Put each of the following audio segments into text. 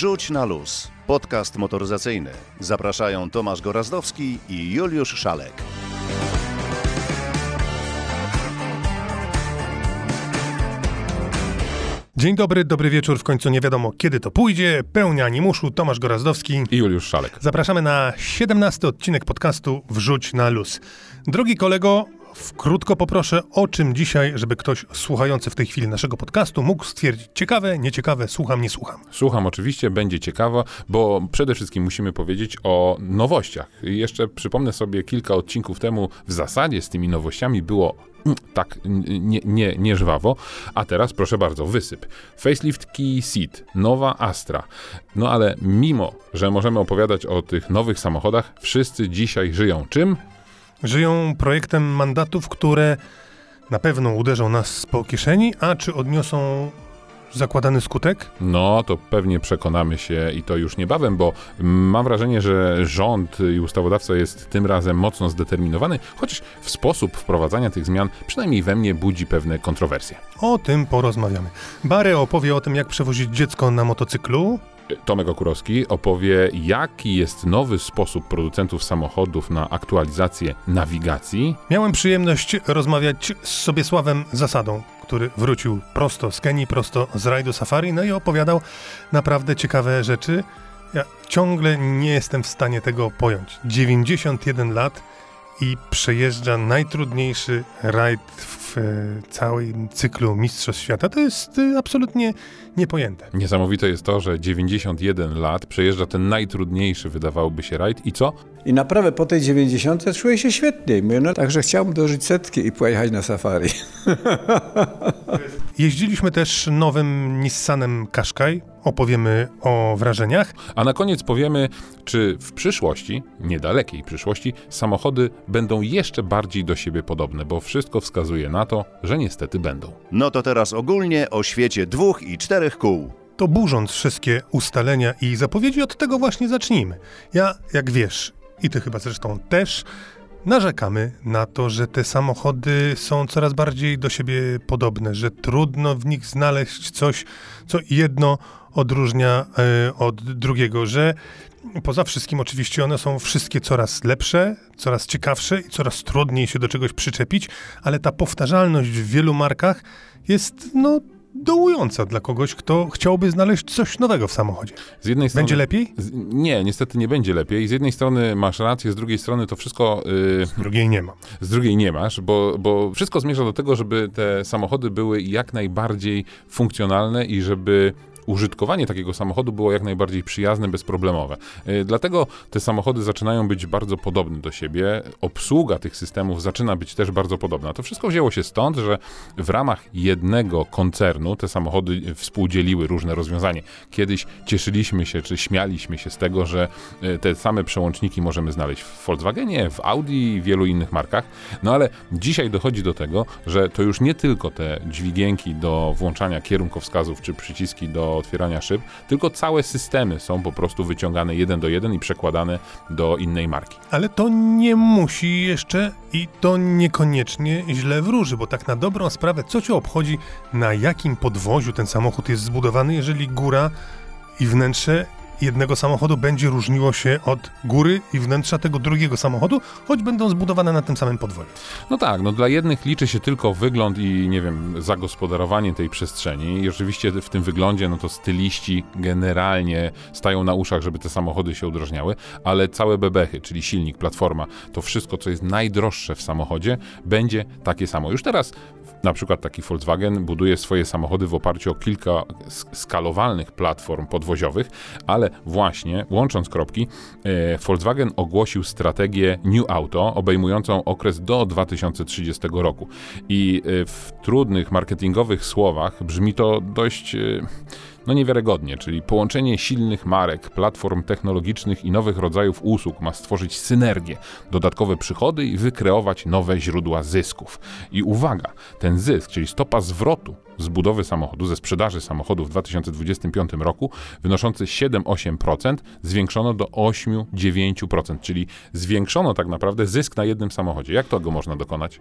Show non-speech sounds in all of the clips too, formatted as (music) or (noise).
Wrzuć na luz. Podcast motoryzacyjny. Zapraszają Tomasz Gorazdowski i Juliusz Szalek. Dzień dobry, dobry wieczór. W końcu nie wiadomo kiedy to pójdzie. Pełnia animuszu, Tomasz Gorazdowski. I Juliusz Szalek. Zapraszamy na 17 odcinek podcastu Wrzuć na luz. Drogi kolego, krótko poproszę, o czym dzisiaj, żeby ktoś słuchający w tej chwili naszego podcastu mógł stwierdzić ciekawe, nieciekawe, słucham, nie słucham. Słucham oczywiście, będzie ciekawo, bo przede wszystkim musimy powiedzieć o nowościach. Jeszcze przypomnę sobie kilka odcinków temu, w zasadzie z tymi nowościami było mm, tak nie, nie, nie żwawo, a teraz proszę bardzo, wysyp. Facelift Key Seat, nowa Astra. No ale mimo, że możemy opowiadać o tych nowych samochodach, wszyscy dzisiaj żyją czym? Żyją projektem mandatów, które na pewno uderzą nas po kieszeni, a czy odniosą zakładany skutek? No, to pewnie przekonamy się i to już niebawem, bo mam wrażenie, że rząd i ustawodawca jest tym razem mocno zdeterminowany, chociaż w sposób wprowadzania tych zmian przynajmniej we mnie budzi pewne kontrowersje. O tym porozmawiamy. Bary opowie o tym, jak przewozić dziecko na motocyklu. Tomek Okurowski opowie, jaki jest nowy sposób producentów samochodów na aktualizację nawigacji. Miałem przyjemność rozmawiać z Sobiesławem Zasadą, który wrócił prosto z Kenii, prosto z rajdu safari, no i opowiadał naprawdę ciekawe rzeczy. Ja ciągle nie jestem w stanie tego pojąć. 91 lat i przejeżdża najtrudniejszy rajd w e, całym cyklu Mistrzostw Świata. To jest e, absolutnie niepojęte. Niesamowite jest to, że 91 lat przejeżdża ten najtrudniejszy, wydawałoby się, rajd i co? I naprawdę po tej 90 czuję się świetnie. Mówię, no, także chciałbym dożyć setki i pojechać na safari. Jeździliśmy też nowym Nissanem Qashqai. Opowiemy o wrażeniach. A na koniec powiemy, czy w przyszłości, niedalekiej przyszłości, samochody będą jeszcze bardziej do siebie podobne, bo wszystko wskazuje na to, że niestety będą. No to teraz ogólnie o świecie dwóch i czterech kół. To burząc wszystkie ustalenia i zapowiedzi, od tego właśnie zacznijmy. Ja, jak wiesz, i ty chyba zresztą też, narzekamy na to, że te samochody są coraz bardziej do siebie podobne, że trudno w nich znaleźć coś, co jedno odróżnia e, od drugiego, że poza wszystkim oczywiście one są wszystkie coraz lepsze, coraz ciekawsze i coraz trudniej się do czegoś przyczepić, ale ta powtarzalność w wielu markach jest, no, dołująca dla kogoś, kto chciałby znaleźć coś nowego w samochodzie. Z jednej strony, Będzie lepiej? Z, nie, niestety nie będzie lepiej. Z jednej strony masz rację, z drugiej strony to wszystko. Yy, Z drugiej nie ma. z drugiej nie masz, bo, bo wszystko zmierza do tego, żeby te samochody były jak najbardziej funkcjonalne i żeby użytkowanie takiego samochodu było jak najbardziej przyjazne, bezproblemowe. Yy, Dlatego te samochody zaczynają być bardzo podobne do siebie. Obsługa tych systemów zaczyna być też bardzo podobna. To wszystko wzięło się stąd, że w ramach jednego koncernu te samochody współdzieliły różne rozwiązanie. Kiedyś cieszyliśmy się, czy śmialiśmy się z tego, że yy, te same przełączniki możemy znaleźć w Volkswagenie, w Audi i wielu innych markach. No ale dzisiaj dochodzi do tego, że to już nie tylko te dźwigienki do włączania kierunkowskazów czy przyciski do otwierania szyb, tylko całe systemy są po prostu wyciągane jeden do jeden i przekładane do innej marki. Ale to nie musi jeszcze i to niekoniecznie źle wróży, bo tak na dobrą sprawę, co cię obchodzi, na jakim podwoziu ten samochód jest zbudowany, jeżeli góra i wnętrze jednego samochodu będzie różniło się od góry i wnętrza tego drugiego samochodu, choć będą zbudowane na tym samym podwoziu. No tak, no dla jednych liczy się tylko wygląd i nie wiem, zagospodarowanie tej przestrzeni. I oczywiście w tym wyglądzie, no to styliści generalnie stają na uszach, żeby te samochody się udrożniały, ale całe bebechy, czyli silnik, platforma, to wszystko, co jest najdroższe w samochodzie, będzie takie samo. Już teraz na przykład taki Volkswagen buduje swoje samochody w oparciu o kilka sk- skalowalnych platform podwoziowych, ale właśnie, łącząc kropki, e, Volkswagen ogłosił strategię New Auto, obejmującą okres do 2030 roku. I e, w trudnych marketingowych słowach brzmi to dość. No niewiarygodnie, czyli połączenie silnych marek, platform technologicznych i nowych rodzajów usług ma stworzyć synergię, dodatkowe przychody i wykreować nowe źródła zysków. I uwaga, ten zysk, czyli stopa zwrotu z budowy samochodu, ze sprzedaży samochodu w 2025 roku, wynoszący 7-8%, zwiększono do 8-9%, czyli zwiększono tak naprawdę zysk na jednym samochodzie. Jak to go można dokonać?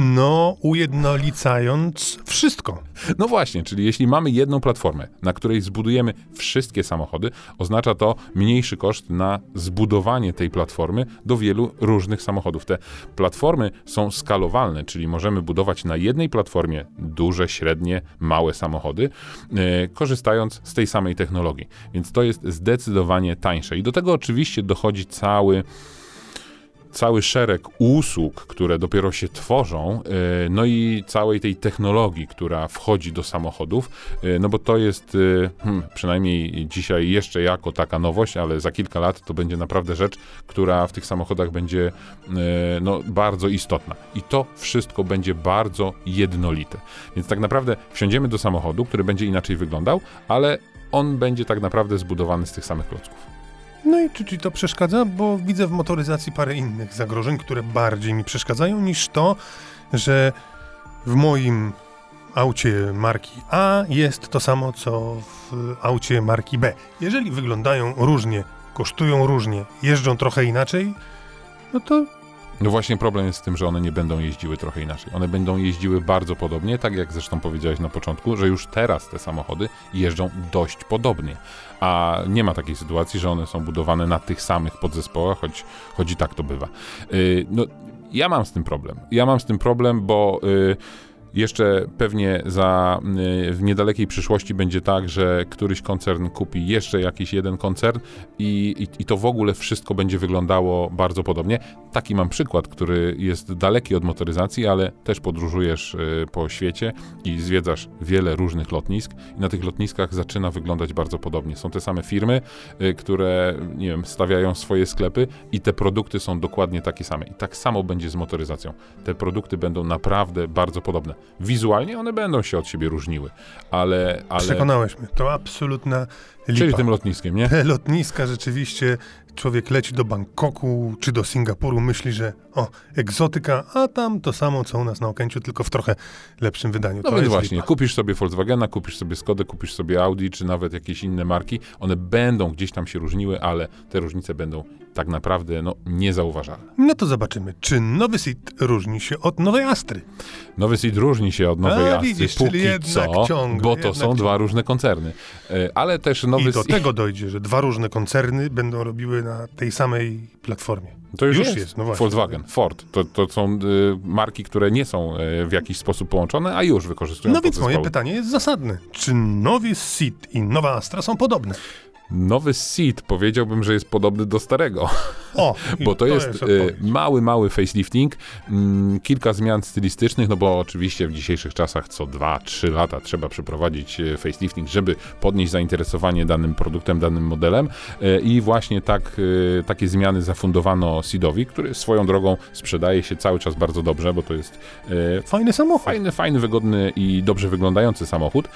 No, ujednolicając wszystko. No właśnie, czyli jeśli mamy jedną platformę, na której zbudujemy wszystkie samochody, oznacza to mniejszy koszt na zbudowanie tej platformy do wielu różnych samochodów. Te platformy są skalowalne, czyli możemy budować na jednej platformie duże, średnie, małe samochody, yy, korzystając z tej samej technologii. Więc to jest zdecydowanie tańsze. I do tego oczywiście dochodzi cały cały szereg usług, które dopiero się tworzą, e, no i całej tej technologii, która wchodzi do samochodów, e, no bo to jest e, hmm, przynajmniej dzisiaj jeszcze jako taka nowość, ale za kilka lat to będzie naprawdę rzecz, która w tych samochodach będzie no, bardzo istotna. I to wszystko będzie bardzo jednolite. Więc tak naprawdę wsiądziemy do samochodu, który będzie inaczej wyglądał, ale on będzie tak naprawdę zbudowany z tych samych klocków. No i czy ci to przeszkadza? Bo widzę w motoryzacji parę innych zagrożeń, które bardziej mi przeszkadzają niż to, że w moim aucie marki A jest to samo, co w aucie marki B. Jeżeli wyglądają różnie, kosztują różnie, jeżdżą trochę inaczej, no to no właśnie problem jest w tym, że one nie będą jeździły trochę inaczej. One będą jeździły bardzo podobnie, tak jak zresztą powiedziałeś na początku, że już teraz te samochody jeżdżą dość podobnie. A nie ma takiej sytuacji, że one są budowane na tych samych podzespołach, choć, choć i tak to bywa. Yy, no, ja mam z tym problem. Ja mam z tym problem, bo... Yy, jeszcze pewnie za, y, w niedalekiej przyszłości będzie tak, że któryś koncern kupi jeszcze jakiś jeden koncern i, i, i, to w ogóle wszystko będzie wyglądało bardzo podobnie. Taki mam przykład, który jest daleki od motoryzacji, ale też podróżujesz y, po świecie i zwiedzasz wiele różnych lotnisk i na tych lotniskach zaczyna wyglądać bardzo podobnie. Są te same firmy, y, które, nie wiem, stawiają swoje sklepy i te produkty są dokładnie takie same. I tak samo będzie z motoryzacją. Te produkty będą naprawdę bardzo podobne. Wizualnie one będą się od siebie różniły, ale... ale... Przekonałeś mnie, to absolutna lipa. Czyli tym lotniskiem, nie? Te (laughs) lotniska rzeczywiście, człowiek leci do Bangkoku czy do Singapuru, myśli, że o, egzotyka, a tam to samo, co u nas na Okęciu, tylko w trochę lepszym wydaniu. No to więc właśnie, lipa. kupisz sobie Volkswagena, kupisz sobie Skodę, kupisz sobie Audi, czy nawet jakieś inne marki, one będą gdzieś tam się różniły, ale te różnice będą tak naprawdę no, niezauważalne. No to zobaczymy, czy nowy Seat różni się od nowej Astry. Nowy Seat różni się od nowej A, Astry widzisz, póki czyli jednak co, ciągle, bo to są ciągle. dwa różne koncerny. E, Ale też nowy I do Seat... tego dojdzie, że dwa różne koncerny będą robiły na tej samej platformie. To już, Już jest. jest, no właśnie. Volkswagen, Ford. To, to są y, marki, które nie są y, w jakiś sposób połączone, a już wykorzystują No więc moje podzespoły. pytanie jest zasadne. Czy nowy Seat i nowa Astra są podobne? Nowy Seat powiedziałbym, że jest podobny do starego. O, (laughs) Bo to, jest, y, odpowiedź. mały, mały facelifting, mm, kilka zmian stylistycznych, no bo oczywiście w dzisiejszych czasach co 2-3 lata trzeba przeprowadzić y, facelifting, żeby podnieść zainteresowanie danym produktem, danym modelem y, i właśnie tak, y, takie zmiany zafundowano Seedowi, który swoją drogą sprzedaje się cały czas bardzo dobrze, bo to jest y, Fajny samochód. Fajny, fajny, wygodny i dobrze wyglądający samochód.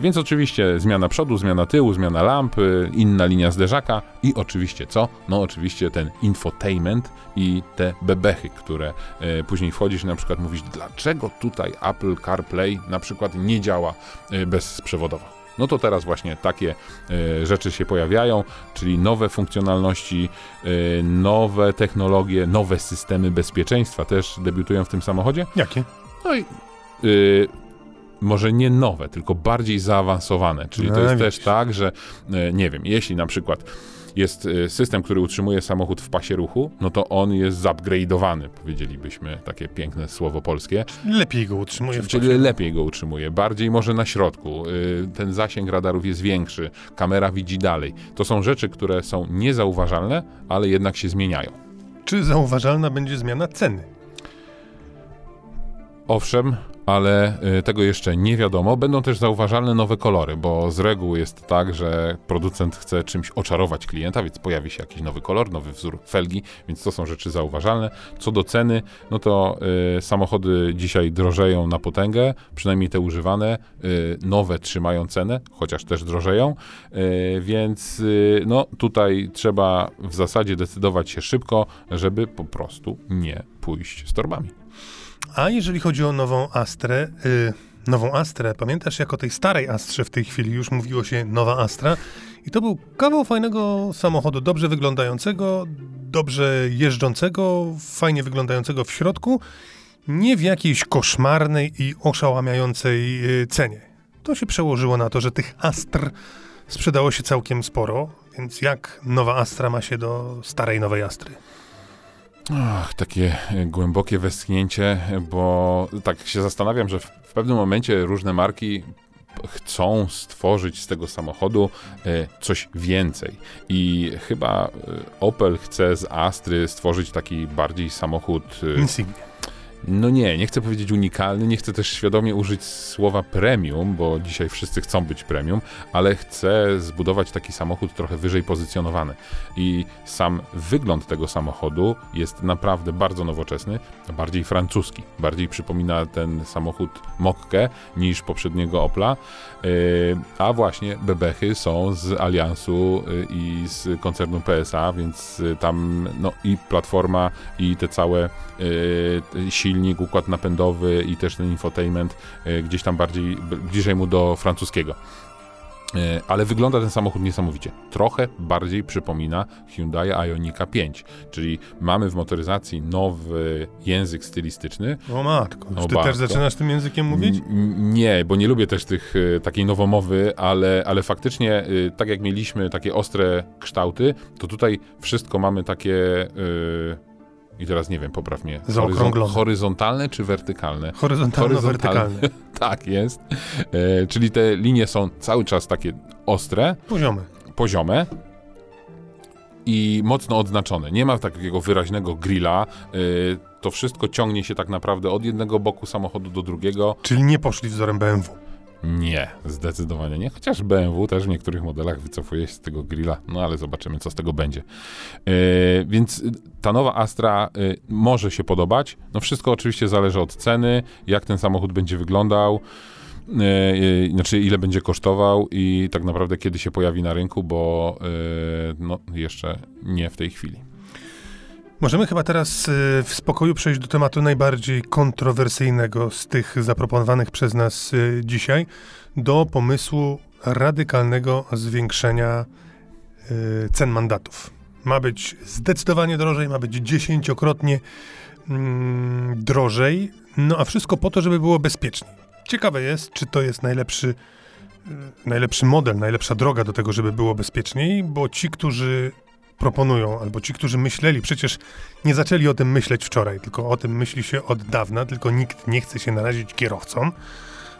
Więc oczywiście zmiana przodu, zmiana tyłu, zmiana lamp, inna linia zderzaka i oczywiście co? No oczywiście ten infotainment i te bebechy, które yy, później wchodzisz i na przykład mówisz, dlaczego tutaj Apple CarPlay na przykład nie działa yy, bezprzewodowo. No to teraz właśnie takie y, rzeczy się pojawiają, czyli nowe funkcjonalności, y, nowe technologie, nowe systemy bezpieczeństwa też debiutują w tym samochodzie. Jakie? No i y, może nie nowe, tylko bardziej zaawansowane. Czyli to No, jest widzisz. też tak, że nie wiem, jeśli na przykład jest y, system, który utrzymuje samochód w pasie ruchu, no to on jest zupgrade'owany, powiedzielibyśmy takie piękne słowo polskie. Lepiej go utrzymuje Czyli lepiej go utrzymuje, bardziej może na środku. Y, Ten zasięg radarów jest większy, kamera widzi dalej. To są rzeczy, które są niezauważalne, ale jednak się zmieniają. Czy zauważalna będzie zmiana ceny? Owszem, ale y, tego jeszcze nie wiadomo. Będą też zauważalne nowe kolory, bo z reguły jest tak, że producent chce czymś oczarować klienta, więc pojawi się jakiś nowy kolor, nowy wzór felgi, więc to są rzeczy zauważalne. Co do ceny, no to y, samochody dzisiaj drożeją na potęgę, przynajmniej te używane. Y, nowe trzymają cenę, chociaż też drożeją, y, więc y, no tutaj trzeba w zasadzie decydować się szybko, żeby po prostu nie pójść z torbami. A jeżeli chodzi o nową Astrę, y, nową Astrę, pamiętasz jak o tej starej Astrze w tej chwili już mówiło się nowa Astra i to był kawał fajnego samochodu, dobrze wyglądającego, dobrze jeżdżącego, fajnie wyglądającego w środku nie w jakiejś koszmarnej i oszałamiającej y, cenie. To się przełożyło na to, że tych Astr sprzedało się całkiem sporo, więc jak nowa Astra ma się do starej nowej Astry? Ach, takie e, głębokie westchnięcie, bo tak się zastanawiam, że w, pewnym momencie różne marki chcą stworzyć z tego samochodu e, coś więcej. I chyba e, Opel chce z Astry stworzyć taki bardziej samochód. Insignia. No nie, nie chcę powiedzieć unikalny, nie chcę też świadomie użyć słowa premium, bo dzisiaj wszyscy chcą być premium, ale chcę zbudować taki samochód trochę wyżej pozycjonowany. I sam wygląd tego samochodu jest naprawdę bardzo nowoczesny, bardziej francuski. Bardziej przypomina ten samochód Mokkę niż poprzedniego Opla. Yy, a właśnie bebechy są z Aliansu yy, i z koncernu PSA, więc yy, tam no, i platforma, i te całe yy, silnik, układ napędowy i też ten infotainment yy, gdzieś tam bardziej bliżej mu do francuskiego. Yy, Ale wygląda ten samochód niesamowicie. Trochę bardziej przypomina Hyundai Ionika 5, czyli mamy w motoryzacji nowy język stylistyczny, O matko, czy ty matko. też zaczynasz tym językiem mówić? N- Nie, bo nie lubię też tych, y, takiej nowomowy, ale, ale faktycznie, tak jak mieliśmy takie ostre kształty, to tutaj wszystko mamy takie. I teraz nie wiem, popraw mnie. Zaokrąglone. horyzontalne czy wertykalne? Horyzontalno-wertykalny. (laughs) tak jest. E, czyli te linie są cały czas takie ostre, Poziomy. poziome i mocno odznaczone. Nie ma takiego wyraźnego grilla. y, to wszystko ciągnie się tak naprawdę od jednego boku samochodu do drugiego. Czyli nie poszli wzorem BMW. Nie, zdecydowanie nie. Chociaż BMW też w niektórych modelach wycofuje się z tego grilla, no ale zobaczymy, co z tego będzie. Yy, więc ta nowa Astra y, może się podobać. No wszystko oczywiście zależy od ceny, jak ten samochód będzie wyglądał. Yy, yy, znaczy ile będzie kosztował i tak naprawdę kiedy się pojawi na rynku, bo yy, no, jeszcze nie w tej chwili. Możemy chyba teraz y, w spokoju przejść do tematu najbardziej kontrowersyjnego z tych zaproponowanych przez nas y, dzisiaj, do pomysłu radykalnego zwiększenia y, cen mandatów. Ma być zdecydowanie drożej, ma być dziesięciokrotnie mm, drożej, no a wszystko po to, żeby było bezpieczniej. Ciekawe jest, czy to jest najlepszy, najlepszy model, najlepsza droga do tego, żeby było bezpieczniej, bo ci, którzy proponują, albo ci, którzy myśleli, przecież nie zaczęli o tym myśleć wczoraj, tylko o tym myśli się od dawna, tylko nikt nie chce się narazić kierowcom,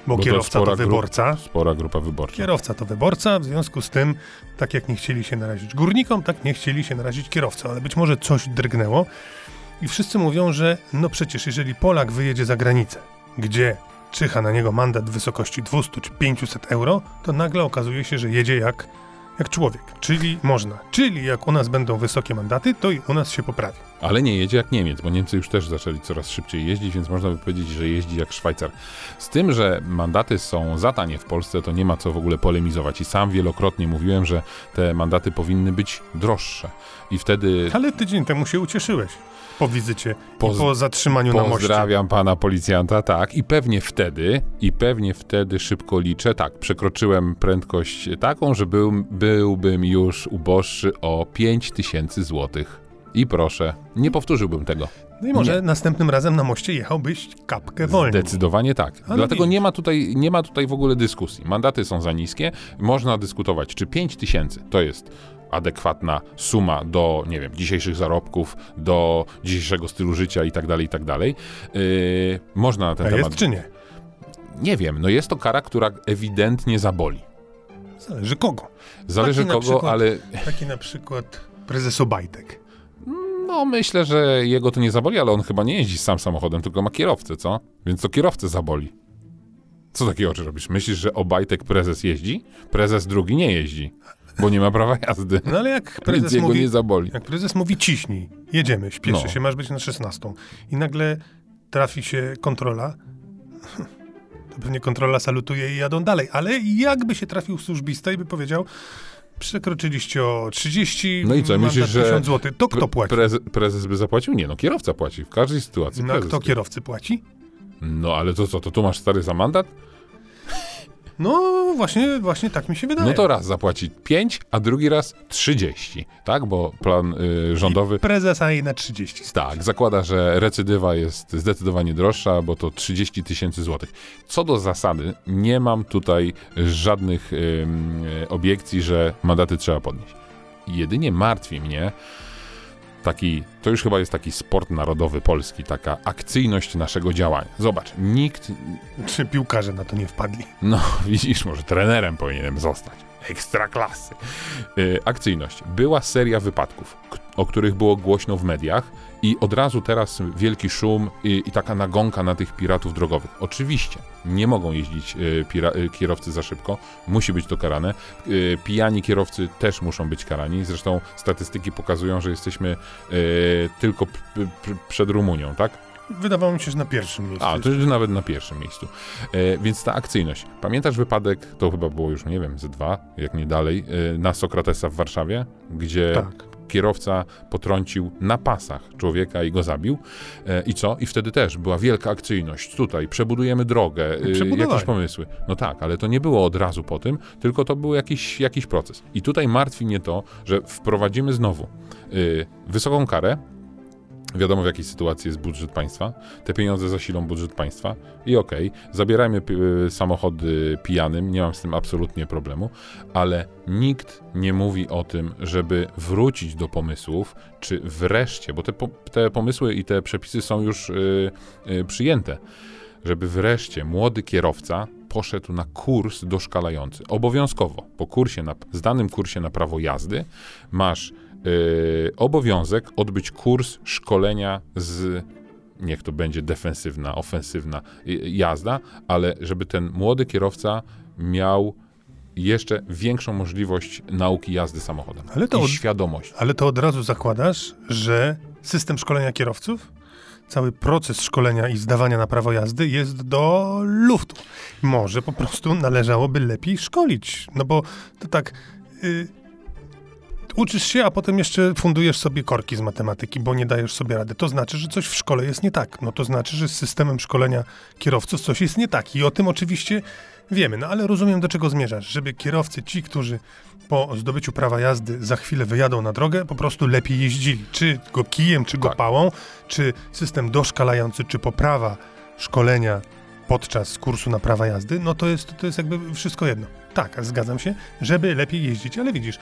bo, Bo kierowca to, gru- wyborca. Spora grupa wyborcza. Kierowca to wyborca, w związku z tym, tak jak nie chcieli się narazić górnikom, tak nie chcieli się narazić kierowcom, ale być może coś drgnęło i wszyscy mówią, że no przecież jeżeli Polak wyjedzie za granicę, gdzie czyha na niego mandat w wysokości 200 czy 500 euro, to nagle okazuje się, że jedzie jak, jak człowiek, czyli można. Czyli jak u nas będą wysokie mandaty, to i u nas się poprawi. Ale nie jedzie jak Niemiec, bo Niemcy już też zaczęli coraz szybciej jeździć, więc można by powiedzieć, że jeździ jak Szwajcar. Z tym, że mandaty są za tanie w Polsce, to nie ma co w ogóle polemizować. I sam wielokrotnie mówiłem, że te mandaty powinny być droższe. I wtedy Ale tydzień temu się ucieszyłeś po wizycie Poz- po zatrzymaniu na moście. pozdrawiam pana policjanta, tak. I pewnie wtedy, i pewnie wtedy szybko liczę, tak, przekroczyłem prędkość taką, że był, byłbym już uboższy o 5000 złotych. I proszę, nie powtórzyłbym tego. No i może Nie. następnym razem na moście jechałbyś kapkę wolniej. Zdecydowanie tak. Ale Dlatego nie ma, tutaj, nie ma tutaj w ogóle dyskusji. Mandaty są za niskie. Można dyskutować, czy 5 tysięcy to jest adekwatna suma do, nie wiem, dzisiejszych zarobków, do dzisiejszego stylu życia i tak dalej, i tak dalej. Yy, można na ten A temat... jest czy nie? Nie wiem, no jest to kara, która ewidentnie zaboli. Zależy kogo. Zależy Taki kogo, przykład- ale Taki na przykład prezes Obajtek. No myślę, że jego to nie zaboli, ale on chyba nie jeździ sam samochodem, tylko ma kierowcę, co? Więc to kierowcę zaboli. Co takie oczy robisz? Myślisz, że Obajtek prezes jeździ? Prezes drugi nie jeździ, bo nie ma prawa jazdy. No ale jak (laughs) Więc prezes jego mówi, nie zaboli. jak prezes mówi ciśnij, jedziemy, śpieszy No. się, masz być na 16 i nagle trafi się kontrola, (laughs) to pewnie kontrola salutuje i jadą dalej, ale jakby się trafił służbista i by powiedział, przekroczyliście o 30, No i co, myślisz, że 1000 zł, to kto płaci? Prezes, prezes by zapłacił? Nie, no kierowca płaci. W każdej sytuacji No prezes. kto kierowcy płaci? No ale to co, to tu masz stary za mandat? No właśnie, właśnie tak mi się wydaje. No to raz zapłaci 5, a drugi raz 30, tak? Bo plan y, rządowy... Prezes, a jej na 30. Tak, zakłada, że recydywa jest zdecydowanie droższa, bo to 30 tysięcy złotych. Co do zasady, nie mam tutaj żadnych ym, y, obiekcji, że mandaty trzeba podnieść. Jedynie martwi mnie taki, to już chyba jest taki sport narodowy polski, taka akcyjność naszego działania. Zobacz, nikt, Czy piłkarze na to nie wpadli? no (laughs) widzisz, może trenerem powinienem zostać. Ekstra klasy. Yy, akcyjność. Była seria wypadków, o których było głośno w mediach i od razu teraz wielki szum i, i taka nagonka na tych piratów drogowych. Oczywiście nie mogą jeździć yy, pira- yy, kierowcy za szybko, musi być to karane. Yy, pijani kierowcy też muszą być karani. Zresztą statystyki pokazują, że jesteśmy tylko p- p- przed Rumunią, tak? Wydawało mi się, że na pierwszym miejscu. A, to już nawet na pierwszym miejscu. E, więc ta akcyjność. Pamiętasz wypadek, to chyba było już, nie wiem, ze dwa, jak nie dalej, e, na Sokratesa w Warszawie, gdzie Tak. Kierowca potrącił na pasach człowieka i go zabił. E, I co? I wtedy też była wielka akcyjność. Tutaj przebudujemy drogę, e, jakieś pomysły. No tak, ale to nie było od razu po tym, tylko to był jakiś, jakiś proces. I tutaj martwi mnie to, że wprowadzimy znowu e, wysoką karę, Wiadomo, w jakiej sytuacji jest budżet państwa. Te pieniądze zasilą budżet państwa i okej, zabierajmy pi- y, samochody pijanym, nie mam z tym absolutnie problemu, ale nikt nie mówi o tym, żeby wrócić do pomysłów, czy wreszcie, bo te, po, te pomysły i te przepisy są już y, y, przyjęte, żeby wreszcie młody kierowca poszedł na kurs doszkalający. Obowiązkowo. Po kursie na, zdanym kursie na prawo jazdy masz yy, obowiązek odbyć kurs szkolenia z niech to będzie defensywna, ofensywna y, jazda, ale żeby ten młody kierowca miał jeszcze większą możliwość nauki jazdy samochodem Ale to i od- świadomość. Ale to od razu zakładasz, że system szkolenia kierowców, cały proces szkolenia i zdawania na prawo jazdy jest do luftu. Może po prostu należałoby lepiej szkolić. No bo to tak. Y, uczysz się, a potem jeszcze fundujesz sobie korki z matematyki, bo nie dajesz sobie rady. To znaczy, że coś w szkole jest nie tak. No to znaczy, że z systemem szkolenia kierowców coś jest nie tak. I o tym oczywiście wiemy. No ale rozumiem, do czego zmierzasz. Żeby kierowcy, ci, którzy po zdobyciu prawa jazdy za chwilę wyjadą na drogę, po prostu lepiej jeździli. Czy go kijem, czy go Tak. pałą, czy system doszkalający, czy poprawa szkolenia podczas kursu na prawa jazdy, no to jest, to jest jakby wszystko jedno. Tak, zgadzam się, żeby lepiej jeździć, ale widzisz,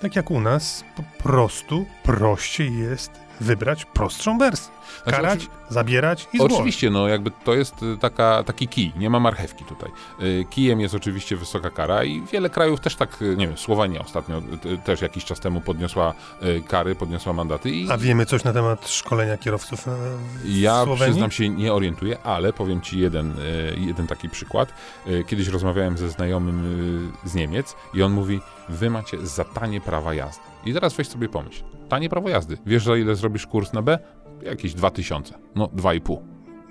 tak jak u nas, po prostu prościej jest wybrać prostszą wersję. Znaczy, Karać, oczywi- zabierać i złożyć. Oczywiście, no jakby to jest y, taka, taki kij, nie ma marchewki tutaj. Y, Kijem jest oczywiście wysoka kara i wiele krajów też tak, y, nie wiem, Słowenia ostatnio też jakiś czas temu podniosła kary, podniosła mandaty i A wiemy coś na temat szkolenia kierowców e, w ja Słowenii? przyznam się nie orientuję, ale powiem ci jeden, y, jeden taki przykład. Y, Kiedyś rozmawiałem ze znajomym z Niemiec i on mówi, wy macie za tanie prawa jazdy. I teraz weź sobie pomyśl, tanie prawo jazdy. Wiesz za ile zrobisz kurs na B? Jakieś 2000, no 2,5.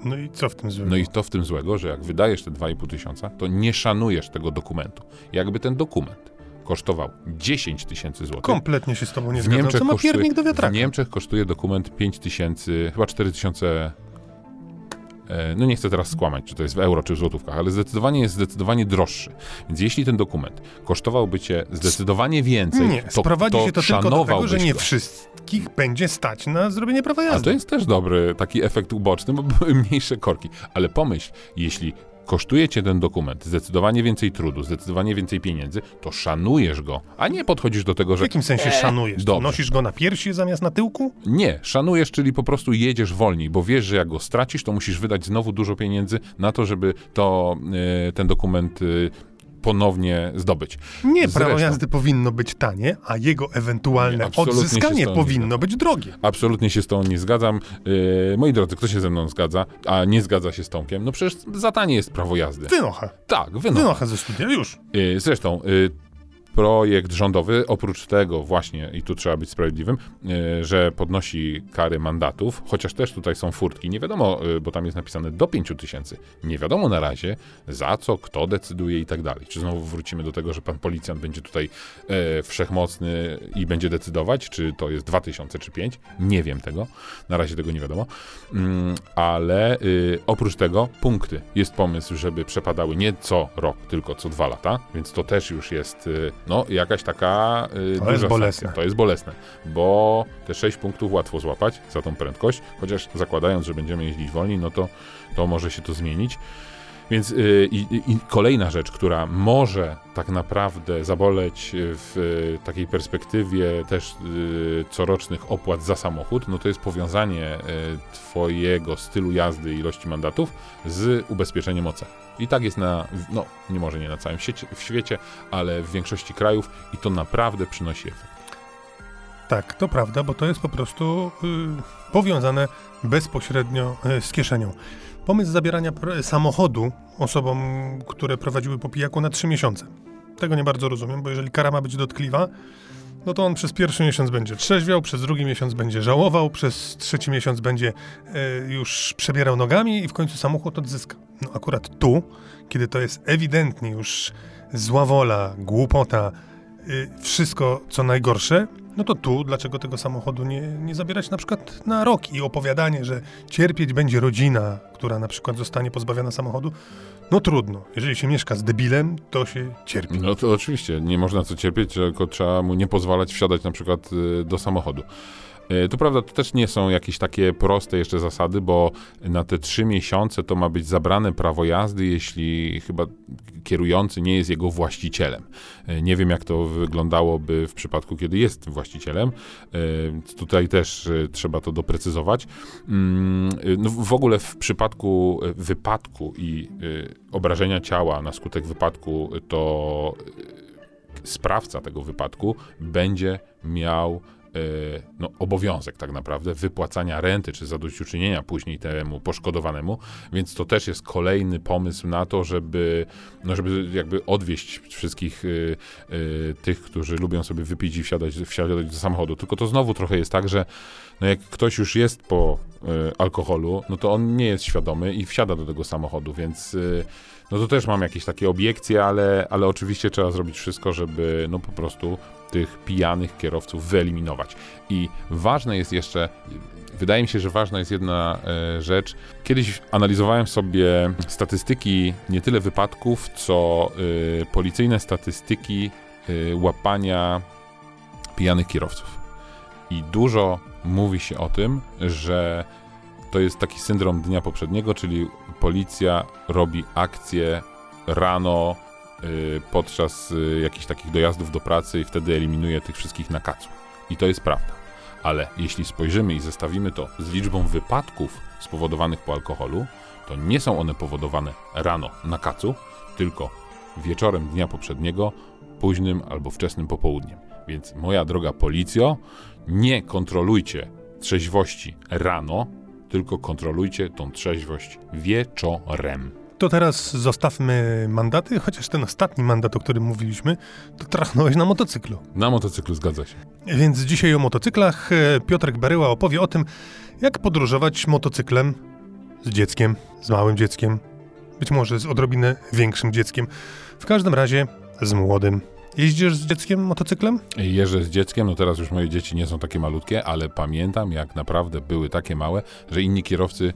No i co w tym złego? No i to w tym złego, że jak wydajesz te 2,5 tysiąca, to nie szanujesz tego dokumentu. Jakby ten dokument kosztował 10 tysięcy złotych, Kompletnie się z tobą nie w zgadzam. Niemczech, Co ma kosztuje, w? Niemczech kosztuje dokument 5 tysięcy, chyba 4 tysiące, no nie chcę teraz skłamać, czy to jest w euro, czy w złotówkach, ale zdecydowanie jest zdecydowanie droższy. Więc jeśli ten dokument kosztowałby cię zdecydowanie więcej, Nie, to, sprowadzi to się to tylko do tego, że nie go. wszystkich będzie stać na zrobienie prawa A jazdy. to jest też dobry taki efekt uboczny, bo były mniejsze korki. Ale pomyśl, jeśli kosztuje cię ten dokument zdecydowanie więcej trudu, zdecydowanie więcej pieniędzy, to szanujesz go, a nie podchodzisz do tego, W że jakim sensie szanujesz? dobrze. Nosisz go na piersi zamiast na tyłku? nie, szanujesz, czyli po prostu jedziesz wolniej, bo wiesz, że jak go stracisz, to musisz wydać znowu dużo pieniędzy na to, żeby to, e, ten dokument e, ponownie zdobyć. Nie, Zresztą- prawo jazdy powinno być tanie, a jego ewentualne Nie, odzyskanie powinno być drogie. Absolutnie się z tą nie zgadzam. E, moi drodzy, kto się ze mną zgadza, a nie zgadza się z Tomkiem? No przecież za tanie jest prawo jazdy. Wynocha. Tak, wyno. Wynocha ze studia, już. Y, Zresztą, y, projekt rządowy, oprócz tego właśnie, i tu trzeba być sprawiedliwym, e, że podnosi kary mandatów, chociaż też tutaj są furtki, nie wiadomo, e, bo tam jest napisane do 5 tysięcy, nie wiadomo na razie za co, kto decyduje i tak dalej. Czy znowu wrócimy do tego, że pan policjant będzie tutaj e, wszechmocny i będzie decydować, czy to jest 2000 czy 5? Nie wiem tego, na razie tego nie wiadomo, mm, ale y, oprócz tego punkty. Jest pomysł, żeby przepadały nie co rok, tylko co dwa lata, więc to też już jest no, jakaś taka y, To jest bolesne. sankcja. To jest bolesne, bo te 6 punktów łatwo złapać za tą prędkość, chociaż zakładając, że będziemy jeździć wolniej, no to, to może się to zmienić. Więc y, kolejna rzecz, która może tak naprawdę zaboleć w y, takiej perspektywie też y, corocznych opłat za samochód, no to jest powiązanie y, twojego stylu jazdy i ilości mandatów z ubezpieczeniem OC. I tak jest na, no nie może nie na całym świecie, w świecie, ale w większości krajów i to naprawdę przynosi efekt. Tak, to prawda, bo to jest po prostu y, powiązane bezpośrednio y, z kieszenią. Pomysł zabierania samochodu osobom, które prowadziły po pijaku na 3 miesiące. Tego nie bardzo rozumiem, bo jeżeli kara ma być dotkliwa, no to on przez pierwszy miesiąc będzie trzeźwiał, przez drugi miesiąc będzie żałował, przez trzeci miesiąc będzie y, już przebierał nogami i w końcu samochód odzyska. No akurat tu, kiedy to jest ewidentnie już zła wola, głupota, y, wszystko co najgorsze, no to tu dlaczego tego samochodu nie, nie zabierać na przykład na rok i opowiadanie, że cierpieć będzie rodzina, która na przykład zostanie pozbawiona samochodu, no trudno. Jeżeli się mieszka z debilem, to się cierpi. No to oczywiście, nie można co cierpieć, tylko trzeba mu nie pozwalać wsiadać na przykład y, do samochodu. Y, Tu prawda, to też nie są jakieś takie proste jeszcze zasady, bo na te trzy miesiące to ma być zabrane prawo jazdy, jeśli chyba kierujący nie jest jego właścicielem. Y, Nie wiem, jak to wyglądałoby w przypadku, kiedy jest właścicielem. Y, Tutaj też trzeba to doprecyzować. Mm, No w ogóle w przypadku wypadku i obrażenia ciała na skutek wypadku, to sprawca tego wypadku będzie miał e, no, obowiązek tak naprawdę wypłacania renty czy zadośćuczynienia później temu poszkodowanemu, więc to też jest kolejny pomysł na to, żeby, no, żeby jakby odwieść wszystkich y, y, tych, którzy lubią sobie wypić i wsiadać, wsiadać do samochodu. Tylko to znowu trochę jest tak, że no, jak ktoś już jest po y, alkoholu, no to on nie jest świadomy i wsiada do tego samochodu, więc y, no to też mam jakieś takie obiekcje, ale, ale oczywiście trzeba zrobić wszystko, żeby no po prostu tych pijanych kierowców wyeliminować. I ważne jest jeszcze, wydaje mi się, że ważna jest jedna e, rzecz. Kiedyś analizowałem sobie statystyki nie tyle wypadków, co e, policyjne statystyki e, łapania pijanych kierowców. I dużo mówi się o tym, że to jest taki syndrom dnia poprzedniego, czyli policja robi akcję rano y, podczas y, jakichś takich dojazdów do pracy i wtedy eliminuje tych wszystkich na kacu. I to jest prawda. Ale jeśli spojrzymy i zestawimy to z liczbą wypadków spowodowanych po alkoholu, to nie są one powodowane rano na kacu, tylko wieczorem dnia poprzedniego, późnym albo wczesnym popołudniem. Więc moja droga policjo, nie kontrolujcie trzeźwości rano, tylko kontrolujcie tą trzeźwość wieczorem. To teraz zostawmy mandaty, chociaż ten ostatni mandat, o którym mówiliśmy, to trachnąłeś na motocyklu. Na motocyklu zgadza się. Więc dzisiaj o motocyklach e, Piotrek Beryła opowie o tym, jak podróżować motocyklem z dzieckiem, z małym dzieckiem, być może z odrobinę większym dzieckiem. W każdym razie z młodym. Jeździsz z dzieckiem motocyklem? Jeżdżę z dzieckiem, no teraz już moje dzieci nie są takie malutkie, ale pamiętam jak naprawdę były takie małe, że inni kierowcy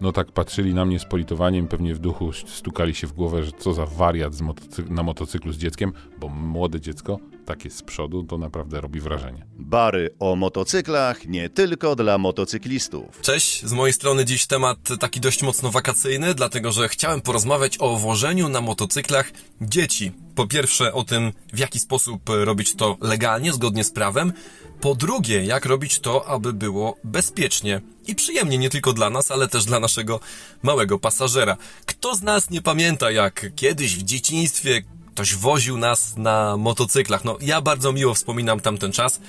no tak patrzyli na mnie z politowaniem, pewnie w duchu stukali się w głowę, że co za wariat z motocy- na motocyklu z dzieckiem, bo młode dziecko, takie z przodu, to naprawdę robi wrażenie. Bary o motocyklach nie tylko dla motocyklistów. Cześć, z mojej strony dziś temat taki dość mocno wakacyjny, dlatego że chciałem porozmawiać o wożeniu na motocyklach dzieci. Po pierwsze o tym, w jaki sposób robić to legalnie, zgodnie z prawem. Po drugie, jak robić to, aby było bezpiecznie i przyjemnie nie tylko dla nas, ale też dla naszego małego pasażera. Kto z nas nie pamięta, jak kiedyś w dzieciństwie ktoś woził nas na motocyklach? No, ja bardzo miło wspominam tamten czas.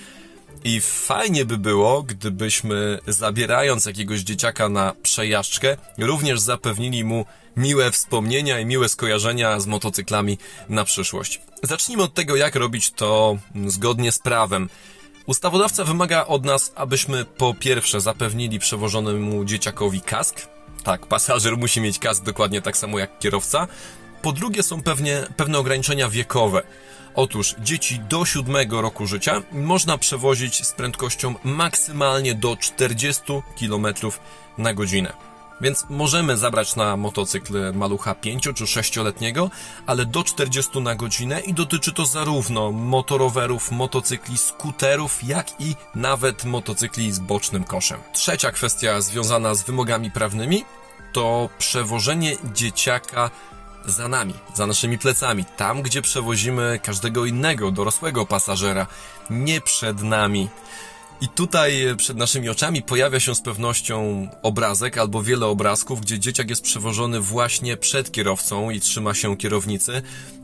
I fajnie by było, gdybyśmy zabierając jakiegoś dzieciaka na przejażdżkę, również zapewnili mu miłe wspomnienia i miłe skojarzenia z motocyklami na przyszłość. Zacznijmy od tego, jak robić to zgodnie z prawem. Ustawodawca wymaga od nas, abyśmy po pierwsze zapewnili przewożonemu dzieciakowi kask. Tak, pasażer musi mieć kask dokładnie tak samo jak kierowca. Po drugie są pewnie, pewne ograniczenia wiekowe. Otóż dzieci do 7 roku życia można przewozić z prędkością maksymalnie do 40 km na godzinę. Więc możemy zabrać na motocykl malucha 5 czy 6-letniego, ale do 40 na godzinę i dotyczy to zarówno motorowerów, motocykli, skuterów, jak i nawet motocykli z bocznym koszem. Trzecia kwestia związana z wymogami prawnymi to przewożenie dzieciaka za nami, za naszymi plecami, tam gdzie przewozimy każdego innego dorosłego pasażera, nie przed nami. I tutaj przed naszymi oczami pojawia się z pewnością obrazek albo wiele obrazków, gdzie dzieciak jest przewożony właśnie przed kierowcą i trzyma się kierownicy.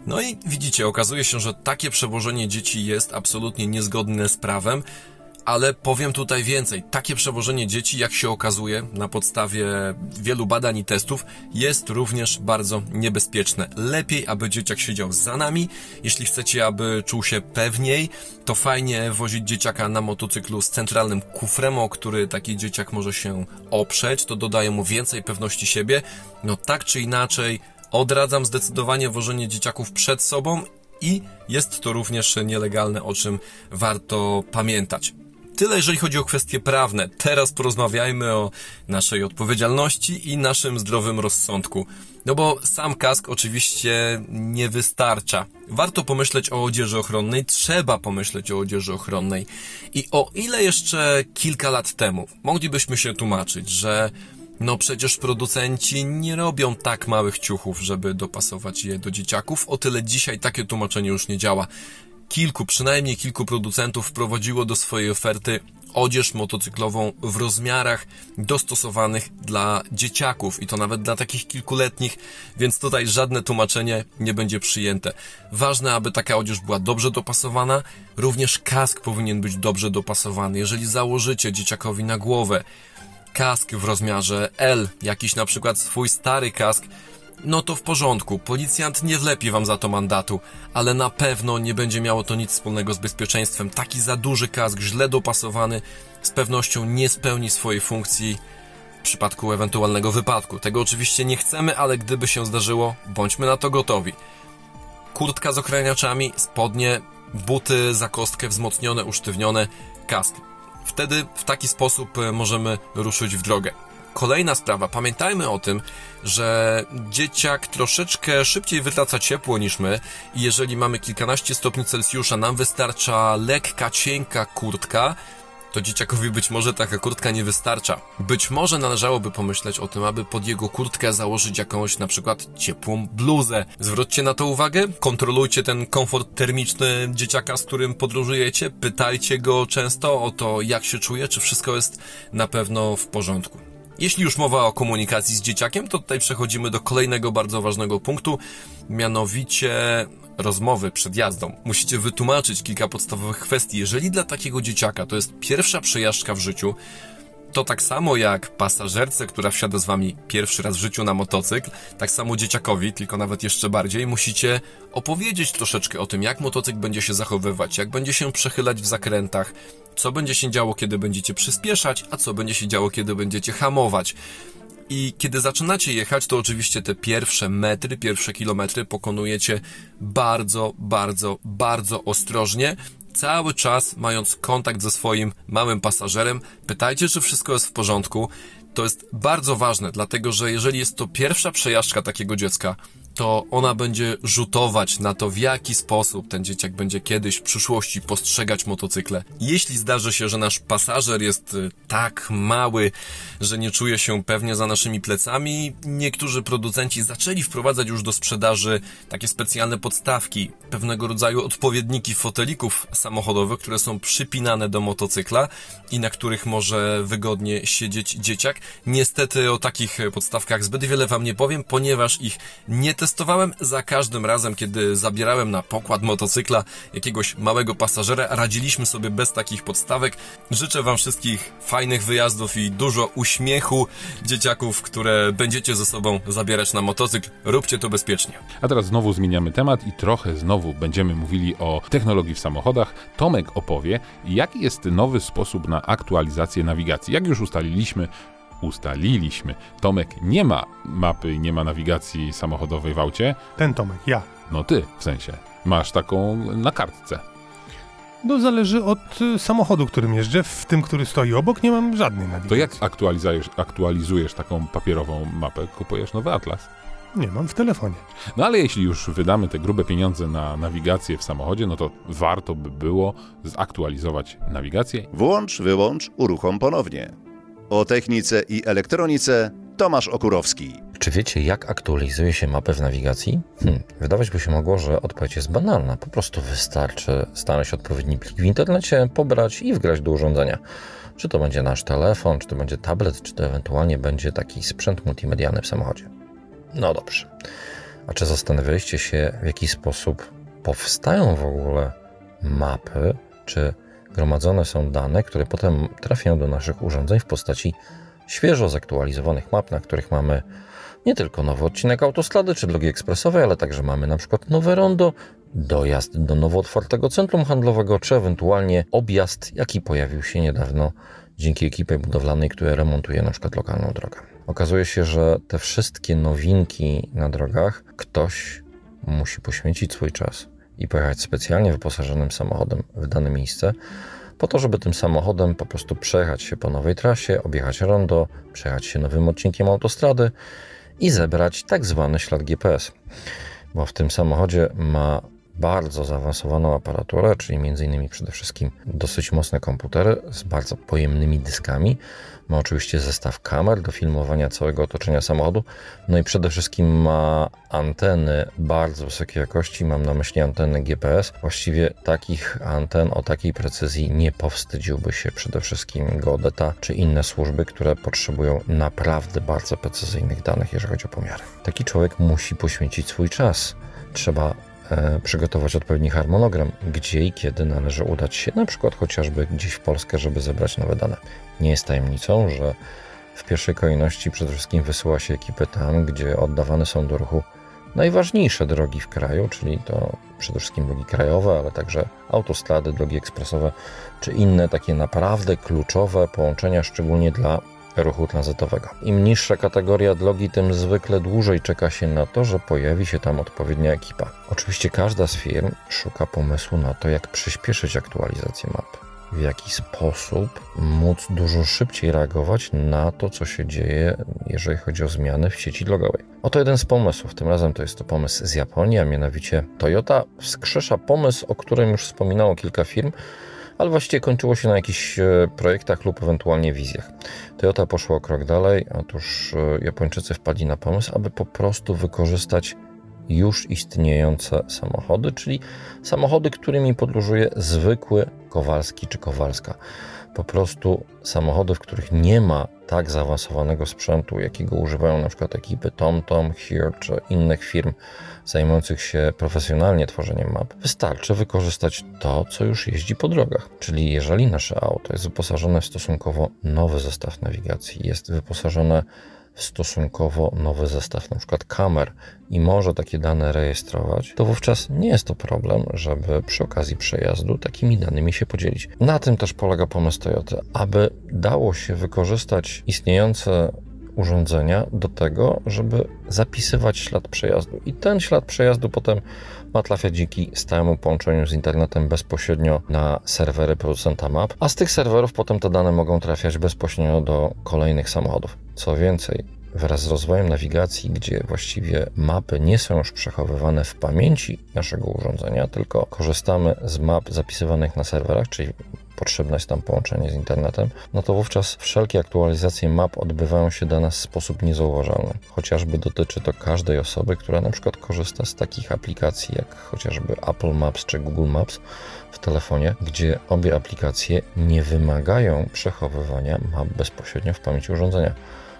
No i widzicie, okazuje się, że takie przewożenie dzieci jest absolutnie niezgodne z prawem. Ale powiem tutaj więcej. Takie przewożenie dzieci, jak się okazuje, na podstawie wielu badań i testów, jest również bardzo niebezpieczne. Lepiej, aby dzieciak siedział za nami. Jeśli chcecie, aby czuł się pewniej, to fajnie wozić dzieciaka na motocyklu z centralnym kufrem, o który taki dzieciak może się oprzeć. To dodaje mu więcej pewności siebie. No tak czy inaczej, odradzam zdecydowanie wożenie dzieciaków przed sobą i jest to również nielegalne, o czym warto pamiętać. Tyle, jeżeli chodzi o kwestie prawne. Teraz porozmawiajmy o naszej odpowiedzialności i naszym zdrowym rozsądku. No bo sam kask oczywiście nie wystarcza. Warto pomyśleć o odzieży ochronnej, trzeba pomyśleć o odzieży ochronnej. I o ile jeszcze kilka lat temu moglibyśmy się tłumaczyć, że no przecież producenci nie robią tak małych ciuchów, żeby dopasować je do dzieciaków, o tyle dzisiaj takie tłumaczenie już nie działa kilku, przynajmniej kilku producentów wprowadziło do swojej oferty odzież motocyklową w rozmiarach dostosowanych dla dzieciaków i to nawet dla takich kilkuletnich, więc tutaj żadne tłumaczenie nie będzie przyjęte. Ważne, aby taka odzież była dobrze dopasowana, również kask powinien być dobrze dopasowany. Jeżeli założycie dzieciakowi na głowę kask w rozmiarze L, jakiś na przykład swój stary kask, no to w porządku, policjant nie wlepi wam za to mandatu, ale na pewno nie będzie miało to nic wspólnego z bezpieczeństwem. Taki za duży kask, źle dopasowany, z pewnością nie spełni swojej funkcji w przypadku ewentualnego wypadku. Tego oczywiście nie chcemy, ale gdyby się zdarzyło, bądźmy na to gotowi. Kurtka z ochraniaczami, spodnie, buty za kostkę wzmocnione, usztywnione, kask. Wtedy w taki sposób e, możemy ruszyć w drogę. Kolejna sprawa, pamiętajmy o tym, że dzieciak troszeczkę szybciej wytraca ciepło niż my i jeżeli mamy kilkanaście stopni Celsjusza, nam wystarcza lekka, cienka kurtka, to dzieciakowi być może taka kurtka nie wystarcza. Być może należałoby pomyśleć o tym, aby pod jego kurtkę założyć jakąś na przykład ciepłą bluzę. Zwróćcie na to uwagę, kontrolujcie ten komfort termiczny dzieciaka, z którym podróżujecie, pytajcie go często o to, jak się czuje, czy wszystko jest na pewno w porządku. Jeśli już mowa o komunikacji z dzieciakiem, to tutaj przechodzimy do kolejnego bardzo ważnego punktu, mianowicie rozmowy przed jazdą. Musicie wytłumaczyć kilka podstawowych kwestii. Jeżeli dla takiego dzieciaka to jest pierwsza przejażdżka w życiu, to tak samo jak pasażerce, która wsiada z wami pierwszy raz w życiu na motocykl, tak samo dzieciakowi, tylko nawet jeszcze bardziej, musicie opowiedzieć troszeczkę o tym, jak motocykl będzie się zachowywać, jak będzie się przechylać w zakrętach, co będzie się działo, kiedy będziecie przyspieszać, a co będzie się działo, kiedy będziecie hamować. I kiedy zaczynacie jechać, to oczywiście te pierwsze metry, pierwsze kilometry pokonujecie bardzo, bardzo, bardzo ostrożnie, cały czas mając kontakt ze swoim małym pasażerem, pytajcie, czy wszystko jest w porządku. To jest bardzo ważne, dlatego że jeżeli jest to pierwsza przejażdżka takiego dziecka, to ona będzie rzutować na to, w jaki sposób ten dzieciak będzie kiedyś w przyszłości postrzegać motocykle. Jeśli zdarzy się, że nasz pasażer jest y, tak mały, że nie czuje się pewnie za naszymi plecami, niektórzy producenci zaczęli wprowadzać już do sprzedaży takie specjalne podstawki, pewnego rodzaju odpowiedniki fotelików samochodowych, które są przypinane do motocykla i na których może wygodnie siedzieć dzieciak. Niestety o takich podstawkach zbyt wiele wam nie powiem, ponieważ ich nie testowałem za każdym razem, kiedy zabierałem na pokład motocykla jakiegoś małego pasażera. Radziliśmy sobie bez takich podstawek. Życzę Wam wszystkich fajnych wyjazdów i dużo uśmiechu dzieciaków, które będziecie ze sobą zabierać na motocykl. Róbcie to bezpiecznie. A teraz znowu zmieniamy temat i trochę znowu będziemy mówili o technologii w samochodach. Tomek opowie, jaki jest nowy sposób na aktualizację nawigacji. Jak już ustaliliśmy, ustaliliśmy, Tomek nie ma mapy i nie ma nawigacji samochodowej w aucie. Ten Tomek, ja. No ty, w sensie. Masz taką na kartce. No zależy od y, samochodu, którym jeżdżę. W tym, który stoi obok, nie mam żadnej nawigacji. To jak aktualizujesz, aktualizujesz taką papierową mapę? Kupujesz nowy atlas? Nie, mam w telefonie. No ale jeśli już wydamy te grube pieniądze na nawigację w samochodzie, no to warto by było zaktualizować nawigację. Włącz, wyłącz, uruchom ponownie. O technice i elektronice Tomasz Okurowski. Czy wiecie, jak aktualizuje się mapę w nawigacji? Hmm, wydawać by się mogło, że odpowiedź jest banalna. Po prostu wystarczy znaleźć odpowiedni plik w internecie, pobrać i wgrać do urządzenia. Czy to będzie nasz telefon, czy to będzie tablet, czy to ewentualnie będzie taki sprzęt multimedialny w samochodzie. No dobrze. A czy zastanawialiście się, w jaki sposób powstają w ogóle mapy, czy gromadzone są dane, które potem trafiają do naszych urządzeń w postaci świeżo zaktualizowanych map, na których mamy nie tylko nowy odcinek autostrady czy drogi ekspresowej, ale także mamy na przykład nowe rondo, dojazd do nowo otwartego centrum handlowego, czy ewentualnie objazd, jaki pojawił się niedawno dzięki ekipie budowlanej, która remontuje na przykład lokalną drogę. Okazuje się, że te wszystkie nowinki na drogach ktoś musi poświęcić swój czas i pojechać specjalnie wyposażonym samochodem w dane miejsce, po to, żeby tym samochodem po prostu przejechać się po nowej trasie, objechać rondo, przejechać się nowym odcinkiem autostrady i zebrać tak zwany ślad GPS. Bo w tym samochodzie ma bardzo zaawansowaną aparaturę, czyli m.in. przede wszystkim dosyć mocne komputery z bardzo pojemnymi dyskami. Ma oczywiście zestaw kamer do filmowania całego otoczenia samochodu. No i przede wszystkim ma anteny bardzo wysokiej jakości. Mam na myśli anteny GPS. Właściwie takich anten o takiej precyzji nie powstydziłby się przede wszystkim Geodeta czy inne służby, które potrzebują naprawdę bardzo precyzyjnych danych, jeżeli chodzi o pomiary. Taki człowiek musi poświęcić swój czas. Trzeba przygotować odpowiedni harmonogram, gdzie i kiedy należy udać się, na przykład chociażby gdzieś w Polskę, żeby zebrać nowe dane. Nie jest tajemnicą, że w pierwszej kolejności przede wszystkim wysyła się ekipy tam, gdzie oddawane są do ruchu najważniejsze drogi w kraju, czyli to przede wszystkim drogi krajowe, ale także autostrady, drogi ekspresowe, czy inne takie naprawdę kluczowe połączenia, szczególnie dla ruchu tranzytowego. Im niższa kategoria drogi, tym zwykle dłużej czeka się na to, że pojawi się tam odpowiednia ekipa. Oczywiście każda z firm szuka pomysłu na to, jak przyspieszyć aktualizację map. W jaki sposób móc dużo szybciej reagować na to, co się dzieje, jeżeli chodzi o zmiany w sieci drogowej. Oto jeden z pomysłów. Tym razem to jest to pomysł z Japonii, a mianowicie Toyota wskrzesza pomysł, o którym już wspominało kilka firm, ale właściwie kończyło się na jakichś e, projektach lub ewentualnie wizjach. Toyota poszła o krok dalej, otóż e, Japończycy wpadli na pomysł, aby po prostu wykorzystać już istniejące samochody, czyli samochody, którymi podróżuje zwykły Kowalski czy Kowalska. Po prostu samochody, w których nie ma tak zaawansowanego sprzętu, jakiego używają na przykład ekipy TomTom, Here czy innych firm zajmujących się profesjonalnie tworzeniem map. Wystarczy wykorzystać to, co już jeździ po drogach. Czyli jeżeli nasze auto jest wyposażone w stosunkowo nowy zestaw nawigacji, jest wyposażone w stosunkowo nowy zestaw przykład kamer i może takie dane rejestrować, to wówczas nie jest to problem, żeby przy okazji przejazdu takimi danymi się podzielić. Na tym też polega pomysł Toyota, aby dało się wykorzystać istniejące urządzenia do tego, żeby zapisywać ślad przejazdu. I ten ślad przejazdu potem ma trafiać dzięki stałemu połączeniu z internetem bezpośrednio na serwery producenta map, a z tych serwerów potem te dane mogą trafiać bezpośrednio do kolejnych samochodów. Co więcej, wraz z rozwojem nawigacji, gdzie właściwie mapy nie są już przechowywane w pamięci naszego urządzenia, tylko korzystamy z map zapisywanych na serwerach, czyli potrzebne jest tam połączenie z internetem, no to wówczas wszelkie aktualizacje map odbywają się dla nas w sposób niezauważalny. Chociażby dotyczy to każdej osoby, która na przykład korzysta z takich aplikacji jak chociażby Apple Maps czy Google Maps w telefonie, gdzie obie aplikacje nie wymagają przechowywania map bezpośrednio w pamięci urządzenia.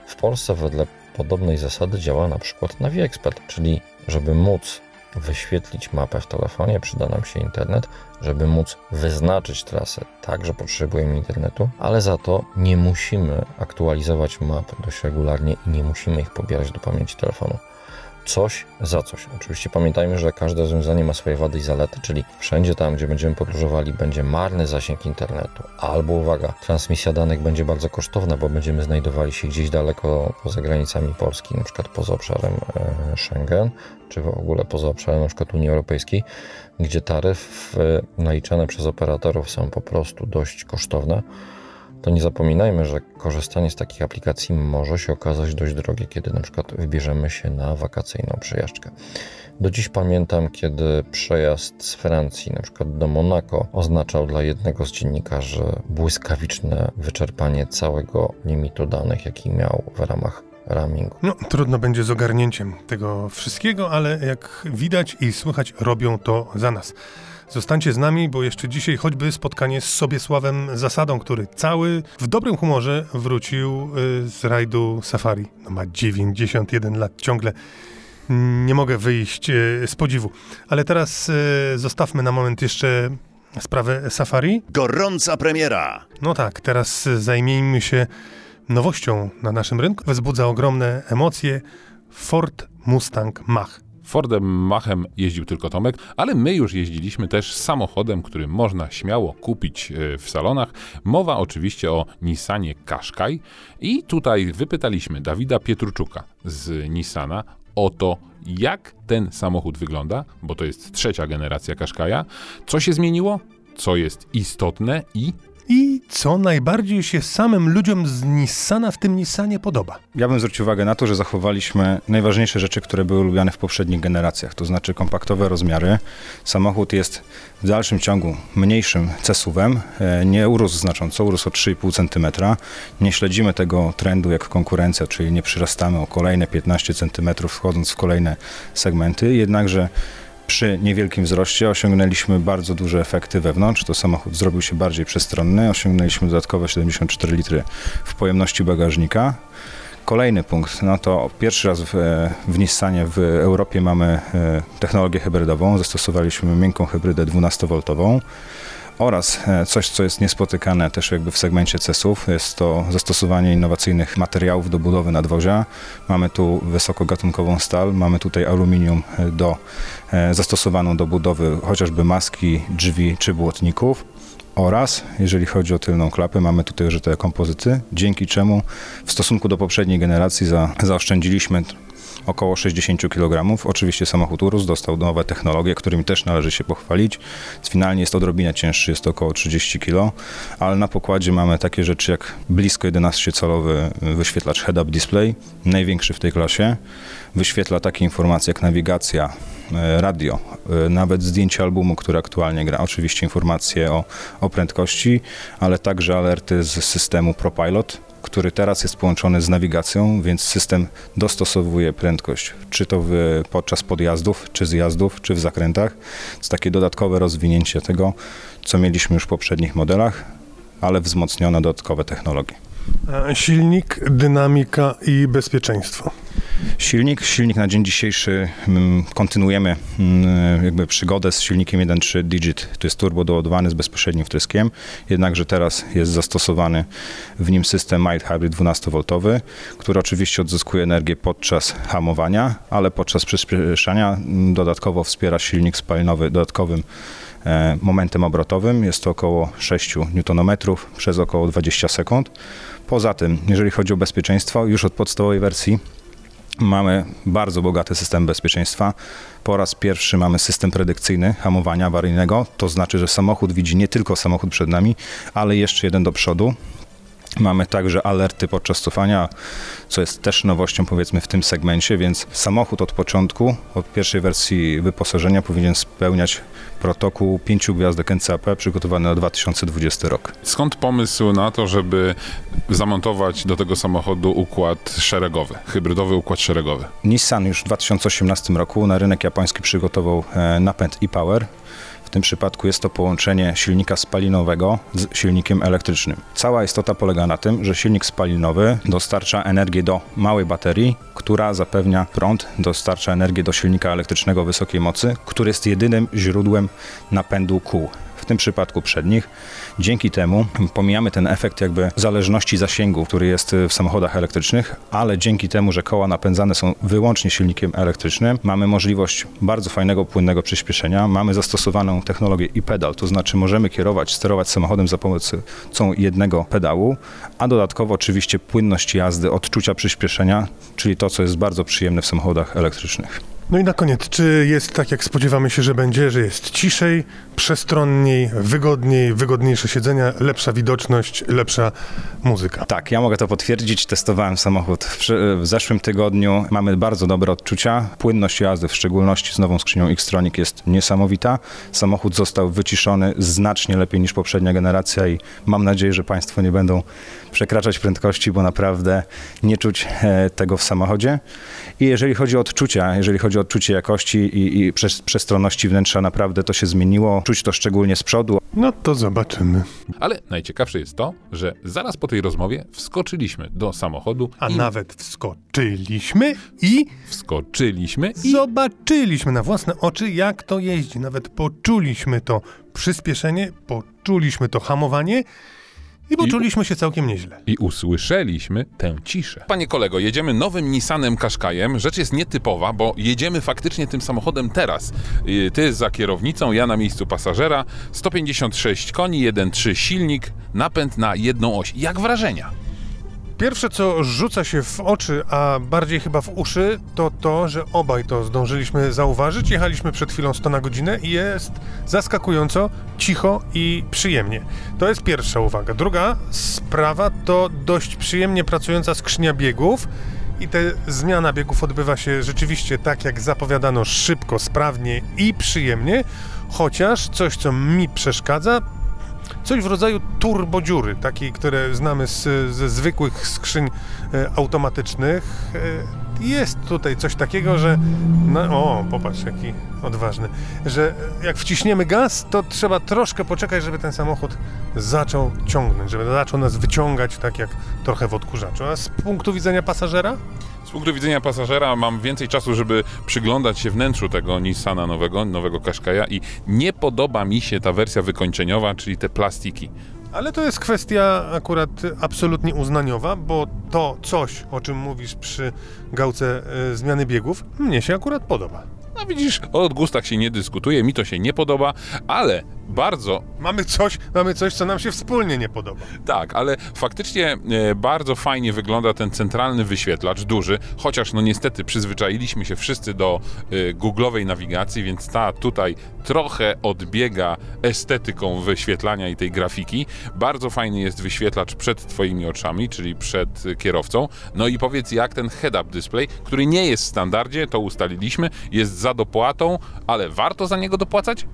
W Polsce wedle podobnej zasady działa na przykład NaviExpert, czyli żeby móc wyświetlić mapę w telefonie, przyda nam się internet, żeby móc wyznaczyć trasę. Także potrzebujemy internetu, ale za to nie musimy aktualizować map dość regularnie i nie musimy ich pobierać do pamięci telefonu coś za coś. Oczywiście pamiętajmy, że każde rozwiązanie ma swoje wady i zalety, czyli wszędzie tam, gdzie będziemy podróżowali, będzie marny zasięg internetu, albo uwaga, transmisja danych będzie bardzo kosztowna, bo będziemy znajdowali się gdzieś daleko poza granicami Polski, na przykład poza obszarem e, Schengen, czy w ogóle poza obszarem na przykład Unii Europejskiej, gdzie taryfy naliczane przez operatorów są po prostu dość kosztowne to nie zapominajmy, że korzystanie z takich aplikacji może się okazać dość drogie, kiedy na przykład wybierzemy się na wakacyjną przejażdżkę. Do dziś pamiętam, kiedy przejazd z Francji, na przykład do Monako, oznaczał dla jednego z dziennikarzy błyskawiczne wyczerpanie całego limitu danych, jaki miał w ramach roamingu. No, trudno będzie z ogarnięciem tego wszystkiego, ale jak widać i słychać, robią to za nas. Zostańcie z nami, bo jeszcze dzisiaj choćby spotkanie z Sobiesławem Zasadą, który cały w dobrym humorze wrócił y, z rajdu Safari. No ma 91 lat, ciągle nie mogę wyjść y, z podziwu. Ale teraz y, zostawmy na moment jeszcze sprawę Safari. Gorąca premiera. No tak, teraz zajmijmy się nowością na naszym rynku. Wzbudza ogromne emocje. Ford Mustang Mach. Fordem Machem jeździł tylko Tomek, ale my już jeździliśmy też samochodem, który można śmiało kupić e, w salonach. Mowa oczywiście o Nissanie Qashqai i tutaj wypytaliśmy Dawida Pietruczuka z Nissana o to, jak ten samochód wygląda, bo to jest trzecia generacja Qashqai'a, co się zmieniło, co jest istotne i i co najbardziej się samym ludziom z Nissana w tym Nissanie podoba. Ja bym zwrócił uwagę na to, że zachowaliśmy najważniejsze rzeczy, które były lubiane w poprzednich generacjach, to znaczy kompaktowe rozmiary. Samochód jest w dalszym ciągu mniejszym cesuwem, e, nie urósł znacząco, urósł o 3,5 cm. Nie śledzimy tego trendu jak konkurencja, czyli nie przyrastamy o kolejne 15 cm wchodząc w kolejne segmenty, jednakże przy niewielkim wzroście osiągnęliśmy bardzo duże efekty wewnątrz. To samochód zrobił się bardziej przestronny. Osiągnęliśmy dodatkowe 74 litry w pojemności bagażnika. Kolejny punkt, no to pierwszy raz w, w Nissanie w Europie mamy e, technologię hybrydową. Zastosowaliśmy miękką hybrydę 12V oraz e, coś, co jest niespotykane też jakby w segmencie CES-ów, jest to zastosowanie innowacyjnych materiałów do budowy nadwozia. Mamy tu wysokogatunkową stal, mamy tutaj aluminium e, do, e, zastosowaną do budowy chociażby maski, drzwi czy błotników. Oraz, jeżeli chodzi o tylną klapę, mamy tutaj użyte kompozyty, dzięki czemu w stosunku do poprzedniej generacji za, zaoszczędziliśmy około 60 kg. Oczywiście samochód urósł, dostał nowe technologie, którymi też należy się pochwalić. Finalnie jest odrobinę cięższy, jest to około 30 kg, ale na pokładzie mamy takie rzeczy jak blisko 11-calowy wyświetlacz head-up display, największy w tej klasie. Wyświetla takie informacje jak nawigacja, e, radio, e, nawet zdjęcie albumu, który aktualnie gra, oczywiście informacje o, o prędkości, ale także alerty z systemu ProPilot, który teraz jest połączony z nawigacją, więc system dostosowuje prędkość, czy to w, podczas podjazdów, czy zjazdów, czy w zakrętach. jest takie dodatkowe rozwinięcie tego, co mieliśmy już w poprzednich modelach, ale wzmocnione dodatkowe technologie. Silnik, dynamika i bezpieczeństwo. Silnik, silnik na dzień dzisiejszy mm, kontynuujemy mm, jakby przygodę z silnikiem 1.3 Digit. To jest turbo doładowany z bezpośrednim wtryskiem, jednakże teraz jest zastosowany w nim system Mild Hybrid 12V, który oczywiście odzyskuje energię podczas hamowania, ale podczas przyspieszania mm, dodatkowo wspiera silnik spalinowy dodatkowym e, momentem obrotowym. Jest to około 6 Nm przez około 20 sekund. Poza tym, jeżeli chodzi o bezpieczeństwo, już od podstawowej wersji Mamy bardzo bogaty system bezpieczeństwa. Po raz pierwszy mamy system predykcyjny hamowania awaryjnego. To znaczy, że samochód widzi nie tylko samochód przed nami, ale jeszcze jeden do przodu. Mamy także alerty podczas cofania, co jest też nowością powiedzmy w tym segmencie, więc samochód od początku, od pierwszej wersji wyposażenia powinien spełniać protokół pięciu gwiazdek NCAP przygotowany na 2020 rok. Skąd pomysł na to, żeby zamontować do tego samochodu układ szeregowy, hybrydowy układ szeregowy? Nissan już w 2018 roku na rynek japoński przygotował e, napęd e-Power, tym przypadku jest to połączenie silnika spalinowego z silnikiem elektrycznym. Cała istota polega na tym, że silnik spalinowy dostarcza energię do małej baterii, która zapewnia prąd, dostarcza energię do silnika elektrycznego wysokiej mocy, który jest jedynym źródłem napędu kół w tym przypadku przednich. Dzięki temu pomijamy ten efekt jakby zależności zasięgu, który jest w samochodach elektrycznych, ale dzięki temu, że koła napędzane są wyłącznie silnikiem elektrycznym, mamy możliwość bardzo fajnego, płynnego przyspieszenia. Mamy zastosowaną technologię i pedal, to znaczy możemy kierować, sterować samochodem za pomocą jednego pedału, a dodatkowo oczywiście płynność jazdy, odczucia przyspieszenia, czyli to, co jest bardzo przyjemne w samochodach elektrycznych. No i na koniec, czy jest tak, jak spodziewamy się, że będzie, że jest ciszej, przestronniej, wygodniej, wygodniejsze siedzenia, lepsza widoczność, lepsza muzyka? Tak, ja mogę to potwierdzić. Testowałem samochód w, w zeszłym tygodniu. Mamy bardzo dobre odczucia. Płynność jazdy, w szczególności z nową skrzynią Xtronic jest niesamowita. Samochód został wyciszony znacznie lepiej niż poprzednia generacja i mam nadzieję, że Państwo nie będą przekraczać prędkości, bo naprawdę nie czuć e, tego w samochodzie. I jeżeli chodzi o odczucia, jeżeli chodzi o odczucie jakości i, i przestronności wnętrza, naprawdę to się zmieniło. Czuć to szczególnie z przodu. No to zobaczymy. Ale najciekawsze jest to, że zaraz po tej rozmowie wskoczyliśmy do samochodu. A i... nawet wskoczyliśmy i... Wskoczyliśmy i... Zobaczyliśmy na własne oczy, jak to jeździ. Nawet poczuliśmy to przyspieszenie, poczuliśmy to hamowanie i poczuliśmy I, się całkiem nieźle. I usłyszeliśmy tę ciszę. Panie kolego, jedziemy nowym Nissanem Qashqaiem. Rzecz jest nietypowa, bo jedziemy faktycznie tym samochodem teraz. Y, ty za kierownicą, ja na miejscu pasażera. 156 koni, 1.3 silnik, napęd na jedną oś. Jak wrażenia? Pierwsze, co rzuca się w oczy, a bardziej chyba w uszy, to to, że obaj to zdążyliśmy zauważyć. Jechaliśmy przed chwilą 100 na godzinę i jest zaskakująco cicho i przyjemnie. To jest pierwsza uwaga. Druga sprawa to dość przyjemnie pracująca skrzynia biegów. I ta zmiana biegów odbywa się rzeczywiście tak, jak zapowiadano, szybko, sprawnie i przyjemnie. Chociaż coś, co mi przeszkadza, coś w rodzaju turbodziury, takiej, które znamy z, ze zwykłych skrzyń e, automatycznych. Jest tutaj coś takiego, że. No, o, popatrz, jaki odważny. Że jak wciśniemy gaz, to trzeba troszkę poczekać, żeby ten samochód zaczął ciągnąć, żeby zaczął nas wyciągać, tak jak trochę w odkurzaczu. A z punktu widzenia pasażera? Z punktu widzenia pasażera mam więcej czasu, żeby przyglądać się wnętrzu tego Nissana nowego, nowego Qashqai'a i nie podoba mi się ta wersja wykończeniowa, czyli te plastiki. Ale to jest kwestia akurat absolutnie uznaniowa, bo to coś, o czym mówisz przy gałce y, zmiany biegów, mnie się akurat podoba. No widzisz, o odgustach się nie dyskutuje, mi to się nie podoba, ale bardzo. Mamy coś, mamy coś, co nam się wspólnie nie podoba. Tak, ale faktycznie e, bardzo fajnie wygląda ten centralny wyświetlacz, duży, chociaż no niestety przyzwyczailiśmy się wszyscy do e, googlowej nawigacji, więc ta tutaj trochę odbiega estetyką wyświetlania i tej grafiki. Bardzo fajny jest wyświetlacz przed Twoimi oczami, czyli przed kierowcą. No i powiedz, jak ten head-up display, który nie jest w standardzie, to ustaliliśmy, jest za dopłatą, ale warto za niego dopłacać?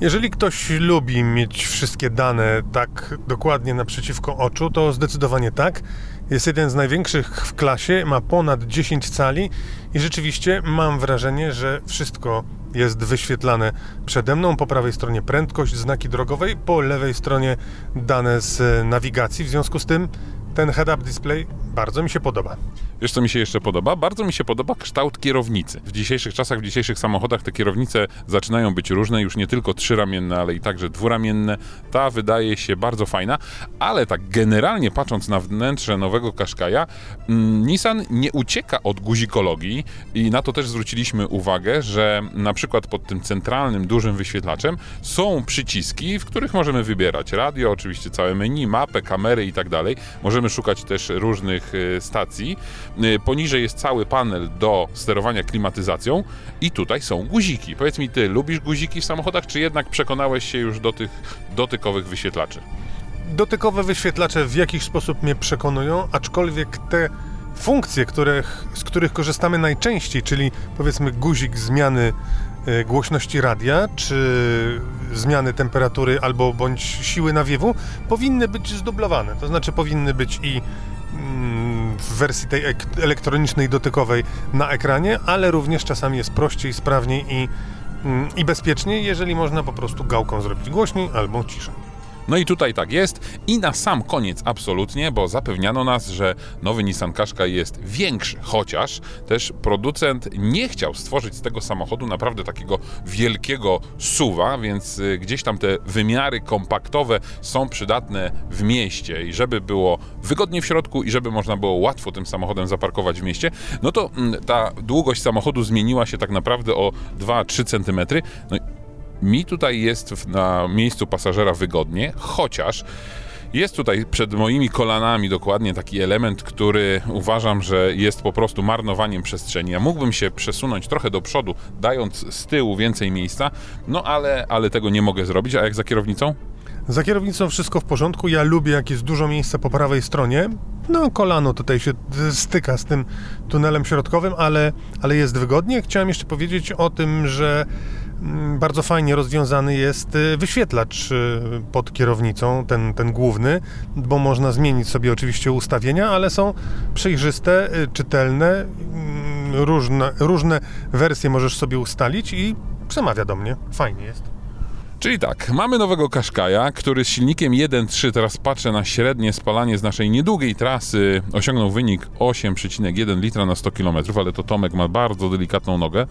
Jeżeli ktoś lubi mieć wszystkie dane tak dokładnie naprzeciwko oczu, to zdecydowanie tak. Jest jeden z największych w klasie, ma ponad 10 cali i rzeczywiście mam wrażenie, że wszystko jest wyświetlane przede mną. Po prawej stronie prędkość, znaki drogowej, po lewej stronie dane z nawigacji. W związku z tym ten head-up display bardzo mi się podoba. Wiesz, co mi się jeszcze podoba? Bardzo mi się podoba kształt kierownicy. W dzisiejszych czasach, w dzisiejszych samochodach te kierownice zaczynają być różne, już nie tylko trzyramienne, ale i także dwuramienne. Ta wydaje się bardzo fajna, ale tak generalnie patrząc na wnętrze nowego Qashqai'a, mm, Nissan nie ucieka od guzikologii i na to też zwróciliśmy uwagę, że na przykład pod tym centralnym, dużym wyświetlaczem są przyciski, w których możemy wybierać radio, oczywiście całe menu, mapę, kamery i tak dalej. Możemy szukać też różnych y, stacji. Y, poniżej jest cały panel do sterowania klimatyzacją i tutaj są guziki. Powiedz mi, ty lubisz guziki w samochodach, czy jednak przekonałeś się już do tych dotykowych wyświetlaczy? Dotykowe wyświetlacze w jakiś sposób mnie przekonują, aczkolwiek te funkcje, których, z których korzystamy najczęściej, czyli powiedzmy guzik zmiany y, głośności radia, czy zmiany temperatury albo bądź siły nawiewu, powinny być zdublowane. To znaczy powinny być i w wersji tej elektronicznej, dotykowej na ekranie, ale również czasami jest prościej, sprawniej i mm, i bezpiecznie, jeżeli można po prostu gałką zrobić głośniej albo ciszej. No i tutaj tak jest. I na sam koniec absolutnie, bo zapewniano nas, że nowy Nissan Qashqai jest większy, chociaż też producent nie chciał stworzyć z tego samochodu naprawdę takiego wielkiego suwa, więc y, gdzieś tam te wymiary kompaktowe są przydatne w mieście i żeby było wygodnie w środku i żeby można było łatwo tym samochodem zaparkować w mieście, no to mm, ta długość samochodu zmieniła się tak naprawdę o 2-3 cm. No mi tutaj jest na miejscu pasażera wygodnie, chociaż jest tutaj przed moimi kolanami dokładnie taki element, który uważam, że jest po prostu marnowaniem przestrzeni. Ja mógłbym się przesunąć trochę do przodu, dając z tyłu więcej miejsca, no ale, ale tego nie mogę zrobić. A jak za kierownicą? Za kierownicą wszystko w porządku. Ja lubię, jak jest dużo miejsca po prawej stronie. No, kolano tutaj się styka z tym tunelem środkowym, ale, ale jest wygodnie. Chciałem jeszcze powiedzieć o tym, że bardzo fajnie rozwiązany jest y, wyświetlacz y, pod kierownicą, ten, ten główny, bo można zmienić sobie oczywiście ustawienia, ale są przejrzyste, y, czytelne, mm, różne, różne wersje możesz sobie ustalić i przemawia do mnie. Fajnie jest. Czyli tak, mamy nowego Kaszkaja, który z silnikiem 1.3, teraz patrzę na średnie spalanie z naszej niedługiej trasy, osiągnął wynik 8,1 litra na 100 km, ale to Tomek ma bardzo delikatną nogę.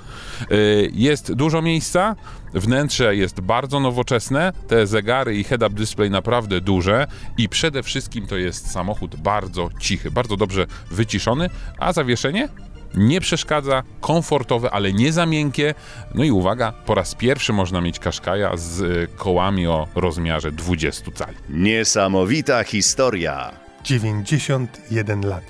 Y, jest dużo miejsca, wnętrze jest bardzo nowoczesne, te zegary i head-up display naprawdę duże i przede wszystkim to jest samochód bardzo cichy, bardzo dobrze wyciszony, a zawieszenie nie przeszkadza, komfortowe, ale nie za miękkie. No i uwaga, po raz pierwszy można mieć Kaszkaja z y, kołami o rozmiarze 20 cali. Niesamowita historia. 91 lat.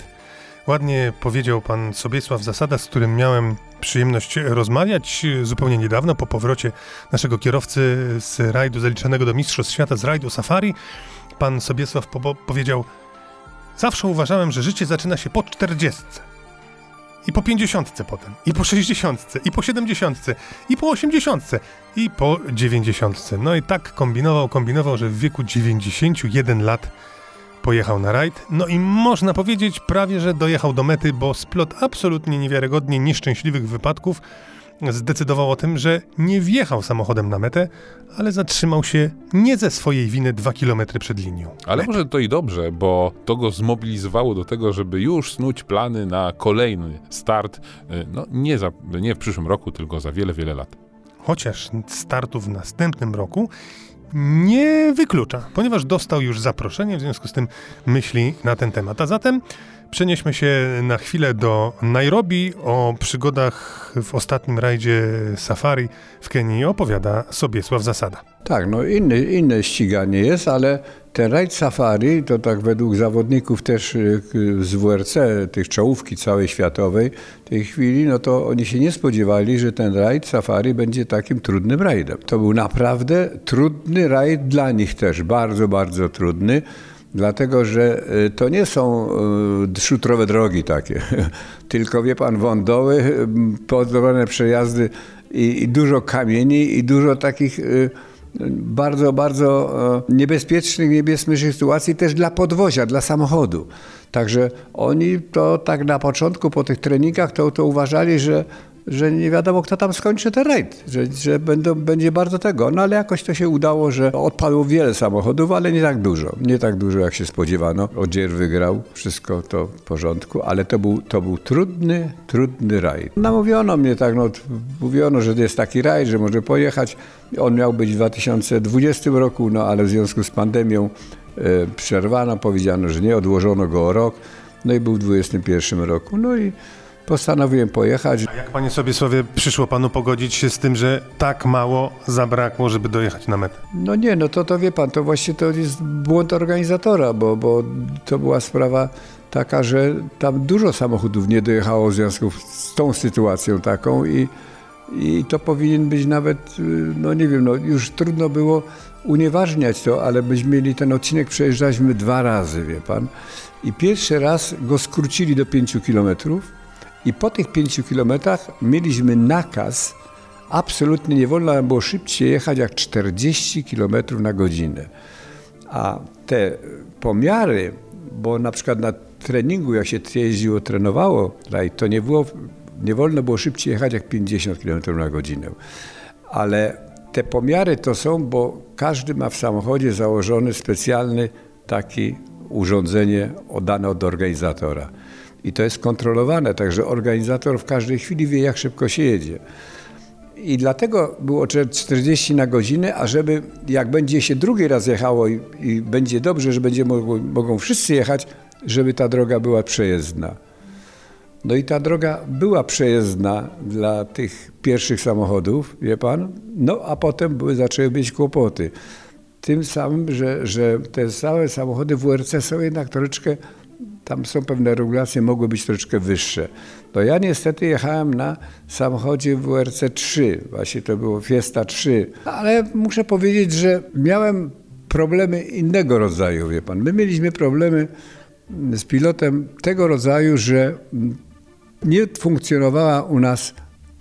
Ładnie powiedział pan Sobiesław Zasada, z którym miałem przyjemność rozmawiać zupełnie niedawno po powrocie naszego kierowcy z rajdu zaliczonego do Mistrzostw Świata z rajdu Safari. Pan Sobiesław po powiedział: Zawsze uważałem, że życie zaczyna się po 40 i po pięćdziesiątce potem, i po sześćdziesiątce, i po siedemdziesiątce, i po osiemdziesiątce, i po dziewięćdziesiątce. No i tak kombinował, kombinował, że w wieku 91 lat pojechał na rajd. No i można powiedzieć prawie, że dojechał do mety, bo splot absolutnie niewiarygodnie nieszczęśliwych wypadków zdecydował o tym, że nie wjechał samochodem na metę, ale zatrzymał się nie ze swojej winy dwa kilometry przed linią. Ale może to i dobrze, bo to go zmobilizowało do tego, żeby już snuć plany na kolejny start, y, no nie, za, nie w przyszłym roku, tylko za wiele, wiele lat. Chociaż startu w następnym roku nie wyklucza, ponieważ dostał już zaproszenie, w związku z tym myśli na ten temat. A zatem Przenieśmy się na chwilę do Nairobi. O przygodach w ostatnim rajdzie safari w Kenii opowiada Sobiesław Zasada. Tak, no inny, inne ściganie jest, ale ten rajd safari, to tak według zawodników też y, z WRC, tych czołówki całej światowej w tej chwili, no to oni się nie spodziewali, że ten rajd safari będzie takim trudnym rajdem. To był naprawdę trudny rajd dla nich też, bardzo, bardzo trudny dlatego że y, to nie są y, szutrowe drogi takie, (laughs) tylko wie pan, wądoły, y, pozdrowione przejazdy i, i, dużo kamieni i dużo takich bardzo, bardzo niebezpiecznych, niebezpiecznych sytuacji też dla podwozia, dla samochodu. Także oni to tak na początku po tych treningach to, to uważali, że że nie wiadomo, kto tam skończy ten rajd, że, że będą, będzie bardzo tego. No ale jakoś to się udało, że odpadło wiele samochodów, ale nie tak dużo. Nie tak dużo, jak się spodziewano. Odzier wygrał, wszystko to w porządku, ale to był, to był trudny, trudny rajd. Namówiono mnie tak, no, mówiono, że jest taki rajd, że może pojechać. On miał być w 2020 roku, no ale w związku z pandemią e, przerwano, powiedziano, że nie, odłożono go o rok. No i był w 2021 roku. No i postanowiłem pojechać. A jak panie sobie sobie przyszło panu pogodzić się z tym, że tak mało zabrakło, żeby dojechać na metę? No nie, no to, to wie pan, to właśnie to jest błąd organizatora, bo, bo to była sprawa taka, że tam dużo samochodów nie dojechało w związku z tą sytuacją taką i, i to powinien być nawet, no nie wiem, no już trudno było unieważniać to, ale byśmy mieli ten odcinek, przejeżdżaliśmy dwa razy, wie pan. I pierwszy raz go skrócili do 5 kilometrów, i po tych pięciu kilometrach mieliśmy nakaz, absolutnie nie wolno było szybciej jechać jak 40 km na godzinę. A te pomiary, bo na przykład na treningu, jak się jeździło, trenowało, to nie, było, nie wolno było szybciej jechać jak 50 km na godzinę. ale te pomiary to są, bo każdy ma w samochodzie założony specjalny taki urządzenie oddane od organizatora. I to jest kontrolowane, także organizator w każdej chwili wie, jak szybko się jedzie. I dlatego było 40 na godzinę, a żeby jak będzie się drugi raz jechało i, i będzie dobrze, że będzie mogło, mogą wszyscy jechać, żeby ta droga była przejezdna. No i ta droga była przejezdna dla tych pierwszych samochodów, wie pan, no a potem były, zaczęły być kłopoty. Tym samym, że, że te całe samochody WRC są jednak troszeczkę, tam są pewne regulacje, mogły być troszeczkę wyższe. No ja niestety jechałem na samochodzie WRC 3, właśnie to było Fiesta 3, ale muszę powiedzieć, że miałem problemy innego rodzaju, wie pan. My mieliśmy problemy z pilotem tego rodzaju, że nie funkcjonowała u nas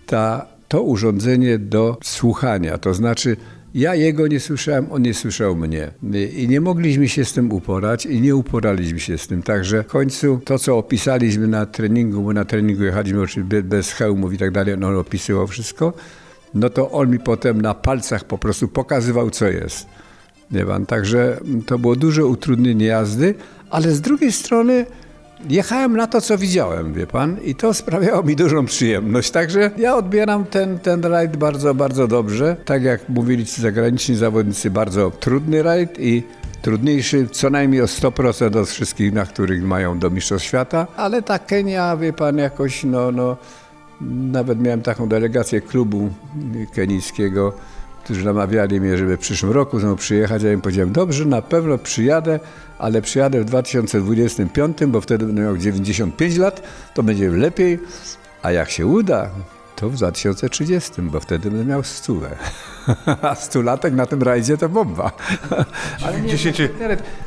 ta, to urządzenie do słuchania. To znaczy, ja jego nie słyszałem, on nie słyszał mnie. I nie mogliśmy się z tym uporać i nie uporaliśmy się z tym. Także w końcu to, co opisaliśmy na treningu, bo na treningu jechaliśmy oczywiście bez hełmów i tak dalej, on opisywał wszystko, no to on mi potem na palcach po prostu pokazywał, co jest. Nie pan, także to było duże utrudnienie jazdy, ale z drugiej strony jechałem na to, co widziałem, wie pan, i to sprawiało mi dużą przyjemność. Także ja odbieram ten, ten rajd bardzo, bardzo dobrze. Tak jak mówili ci zagraniczni zawodnicy, bardzo trudny rajd i trudniejszy co najmniej o 100% od wszystkich, na których mają do Mistrzostw Świata, ale ta Kenia, wie pan, jakoś, no, no, nawet miałem taką delegację klubu kenijskiego, którzy namawiali mnie, żeby w przyszłym roku znowu przyjechać. Ja im powiedziałem, dobrze, na pewno przyjadę, ale przyjadę w 2025, bo wtedy będę miał 95 lat, to będzie lepiej, a jak się uda, to w 2030, bo wtedy będę miał stówę. (laughs) A stulatek na tym rajdzie to bomba. (laughs) Ale nie,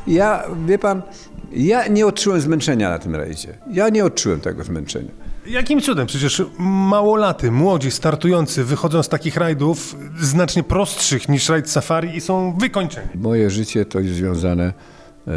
ja, wie pan, ja nie odczułem zmęczenia na tym rajdzie. Ja nie odczułem tego zmęczenia. Jakim cudem? Przecież małolaty, młodzi, startujący wychodzą z takich rajdów znacznie prostszych niż rajd safari i są wykończeni. Moje życie to jest związane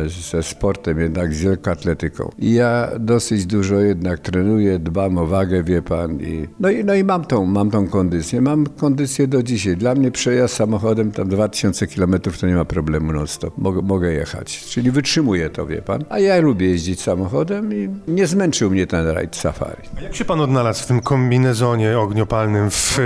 ze sportem, jednak z lekkoatletyką. I ja dosyć dużo jednak trenuję, dbam o wagę, wie pan. I, no, i, no i mam tą, mam tą kondycję. Mam kondycję do dzisiaj. Dla mnie przejazd samochodem tam 2000 km to nie ma problemu non stop. Mogę, mogę jechać. Czyli wytrzymuję to, wie pan. A ja lubię jeździć samochodem i nie zmęczył mnie ten rajd safari. A jak się pan odnalazł w tym kombinezonie ogniopalnym, w,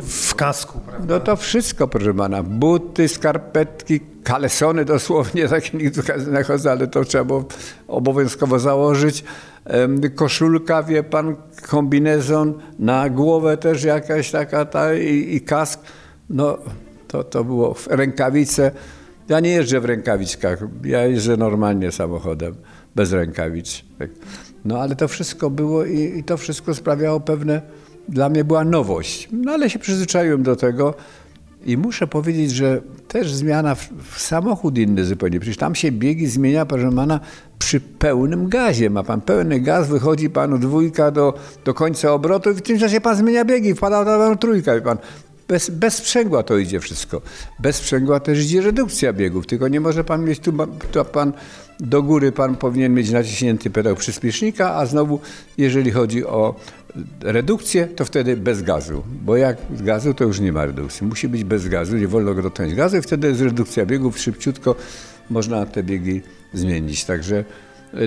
w kasku? Prawda? No to wszystko, proszę pana. Buty, skarpetki, kalesony dosłownie, (laughs) takie niektóre chodzę, ale to trzeba było obowiązkowo założyć. Koszulka, wie pan, kombinezon, na głowę też jakaś taka ta i, i kask. No to, to było w rękawice. Ja nie jeżdżę w rękawiczkach, ja jeżdżę normalnie samochodem, bez rękawic. No ale to wszystko było i, i to wszystko sprawiało pewne, dla mnie była nowość. No ale się przyzwyczaiłem do tego. I muszę powiedzieć, że też zmiana w, w, samochód inny zupełnie. Przecież tam się biegi zmienia, proszę pana, przy pełnym gazie. Ma pan pełny gaz, wychodzi panu dwójka do, do końca obrotu i w tym czasie pan zmienia biegi, wpada na trójka, wie pan. Bez, bez sprzęgła to idzie wszystko. Bez sprzęgła też idzie redukcja biegów, tylko nie może pan mieć tu, tu pan do góry pan powinien mieć naciśnięty pedał przyspiesznika, a znowu jeżeli chodzi o redukcję, to wtedy bez gazu, bo jak z gazu, to już nie ma redukcji. Musi być bez gazu, nie wolno go gazu i wtedy jest redukcja biegów, szybciutko można te biegi zmienić. Także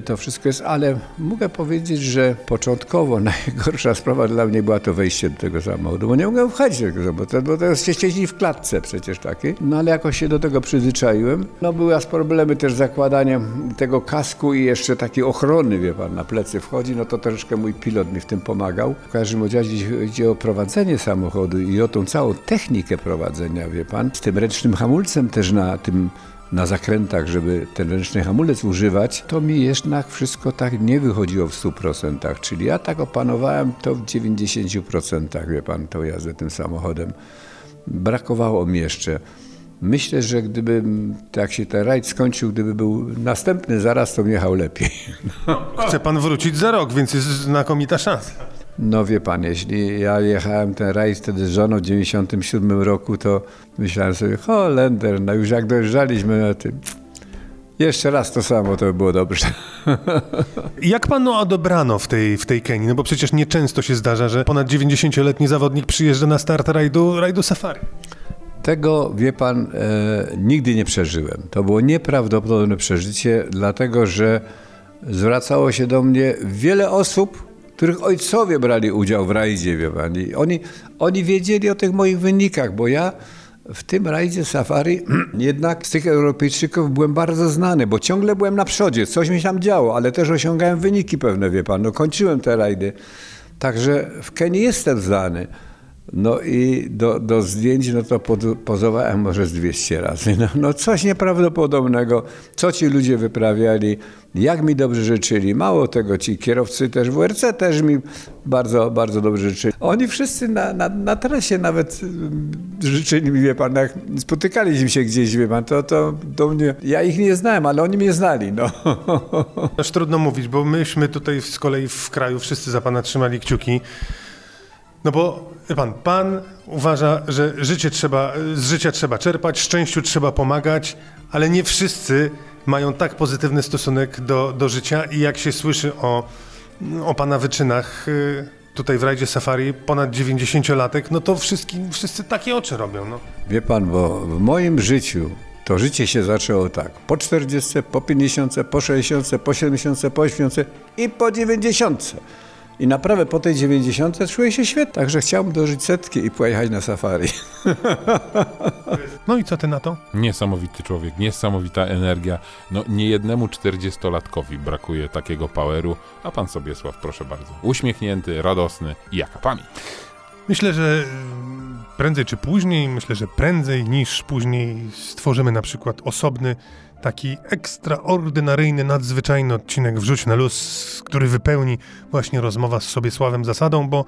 to wszystko jest, ale mogę powiedzieć, że początkowo (laughs) najgorsza sprawa dla mnie była to wejście do tego samochodu, bo nie mogłem wchodzić do tego samochodu, bo jest się w klatce przecież takiej. No ale jakoś się do tego przyzwyczaiłem. No były problemy też z zakładaniem tego kasku i jeszcze takiej ochrony, wie pan, na plecy wchodzi, no to troszeczkę mój pilot mi w tym pomagał. W każdym razie chodzi o prowadzenie samochodu i o tą całą technikę prowadzenia, wie pan, z tym ręcznym hamulcem też na tym na zakrętach, żeby ten ręczny hamulec używać, to mi jednak wszystko tak nie wychodziło w 100%. Czyli ja tak opanowałem to w 90%, wie pan, tą jazdę tym samochodem. Brakowało mi jeszcze. Myślę, że gdyby, jak się ten rajd skończył, gdyby był następny zaraz, to jechał lepiej. Chce pan wrócić za rok, więc jest znakomita szansa. No wie pan, jeśli ja jechałem ten rajs wtedy z żoną w 97 roku, to myślałem sobie, Holender, no już jak dojeżdżaliśmy na tym, Jeszcze raz to samo, to by było dobrze. (laughs) Jak panu odebrano w tej, w tej Kenii? No bo przecież nieczęsto się zdarza, że ponad 90-letni zawodnik przyjeżdża na start rajdu, rajdu safari. Tego, wie pan, e, nigdy nie przeżyłem. To było nieprawdopodobne przeżycie, dlatego że zwracało się do mnie wiele osób, których ojcowie brali udział w rajdzie, wie pan. I oni, oni wiedzieli o tych moich wynikach, bo ja w tym rajdzie safari (clears throat) jednak z tych Europejczyków byłem bardzo znany, bo ciągle byłem na przodzie, coś mi tam działo, ale też osiągałem wyniki pewne, wie pan. No, kończyłem te rajdy. Także w Kenii jestem znany. No i do, do zdjęć, no to pozowałem może z 200 razy. No, no coś nieprawdopodobnego, co ci ludzie wyprawiali, jak mi dobrze życzyli. Mało tego, ci kierowcy też WRC też mi bardzo, bardzo dobrze życzyli. Oni wszyscy na, na, na trasie nawet mm, życzyli mi, wie pan, jak spotykaliśmy się gdzieś, wie pan, to, to do mnie, ja ich nie znałem, ale oni mnie znali, no. Aż trudno mówić, bo myśmy tutaj z kolei w kraju wszyscy za pana trzymali kciuki. No bo pan, pan uważa, że życie trzeba, z życia trzeba czerpać, szczęściu trzeba pomagać, ale nie wszyscy mają tak pozytywny stosunek do, do życia i jak się słyszy o, o pana wyczynach y, tutaj w rajdzie safari, ponad 90-latek, no to wszyscy, wszyscy takie oczy robią. No. Wie pan, bo w moim życiu to życie się zaczęło tak. Po 40, po 50, po 60, po 70, po 80 i po 90. I naprawdę po tej 90 czuję się świetnie. Także chciałbym dożyć setki i pojechać na safari. (laughs) No i co ty na to? Niesamowity człowiek, niesamowita energia. No niejednemu 40-latkowi brakuje takiego poweru, a pan Sobiesław, proszę bardzo. Uśmiechnięty, radosny i jaka pamięć. Myślę, że prędzej czy później, myślę, że prędzej niż później stworzymy na przykład osobny, taki ekstraordynaryjny, nadzwyczajny odcinek Wrzuć na luz, który wypełni właśnie rozmowa z Sobiesławem Zasadą, bo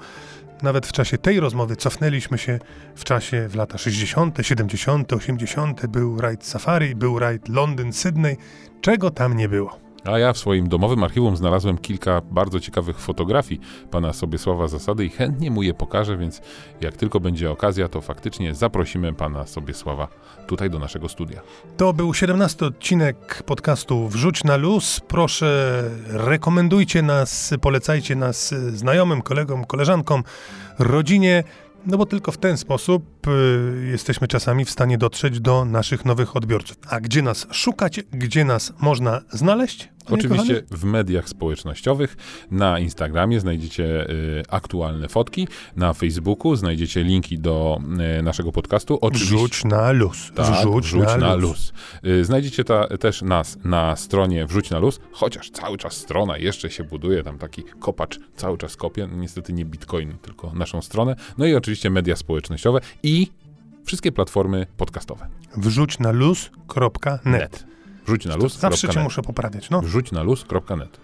nawet w czasie tej rozmowy cofnęliśmy się w czasie w lata 60., 70., 80. Był rajd Safari, był rajd Londyn, Sydney, czego tam nie było. A ja w swoim domowym archiwum znalazłem kilka bardzo ciekawych fotografii pana Sobiesława Zasady i chętnie mu je pokażę, więc jak tylko będzie okazja, to faktycznie zaprosimy pana Sobiesława tutaj do naszego studia. To był 17 odcinek podcastu Wrzuć na luz. Proszę, rekomendujcie nas, polecajcie nas znajomym, kolegom, koleżankom, rodzinie. No bo tylko w ten sposób jesteśmy czasami w stanie dotrzeć do naszych nowych odbiorców. A gdzie nas szukać, gdzie nas można znaleźć? Oczywiście kochany? w mediach społecznościowych, na Instagramie znajdziecie y, aktualne fotki, na Facebooku znajdziecie linki do y, naszego podcastu. Oczywiście, Wrzuć na luz. tak, wrzuć, wrzuć na, na, luz. luz. Y, Znajdziecie ta, też nas na stronie Wrzuć na luz, chociaż cały czas strona jeszcze się buduje, tam taki kopacz cały czas kopie, no niestety nie bitcoin, tylko naszą stronę. No i oczywiście media społecznościowe i wszystkie platformy podcastowe. Wrzuć na luz.net. Wrzuć na luz. Zawsze cię muszę poprawiać. No. Wrzuć na luz.net.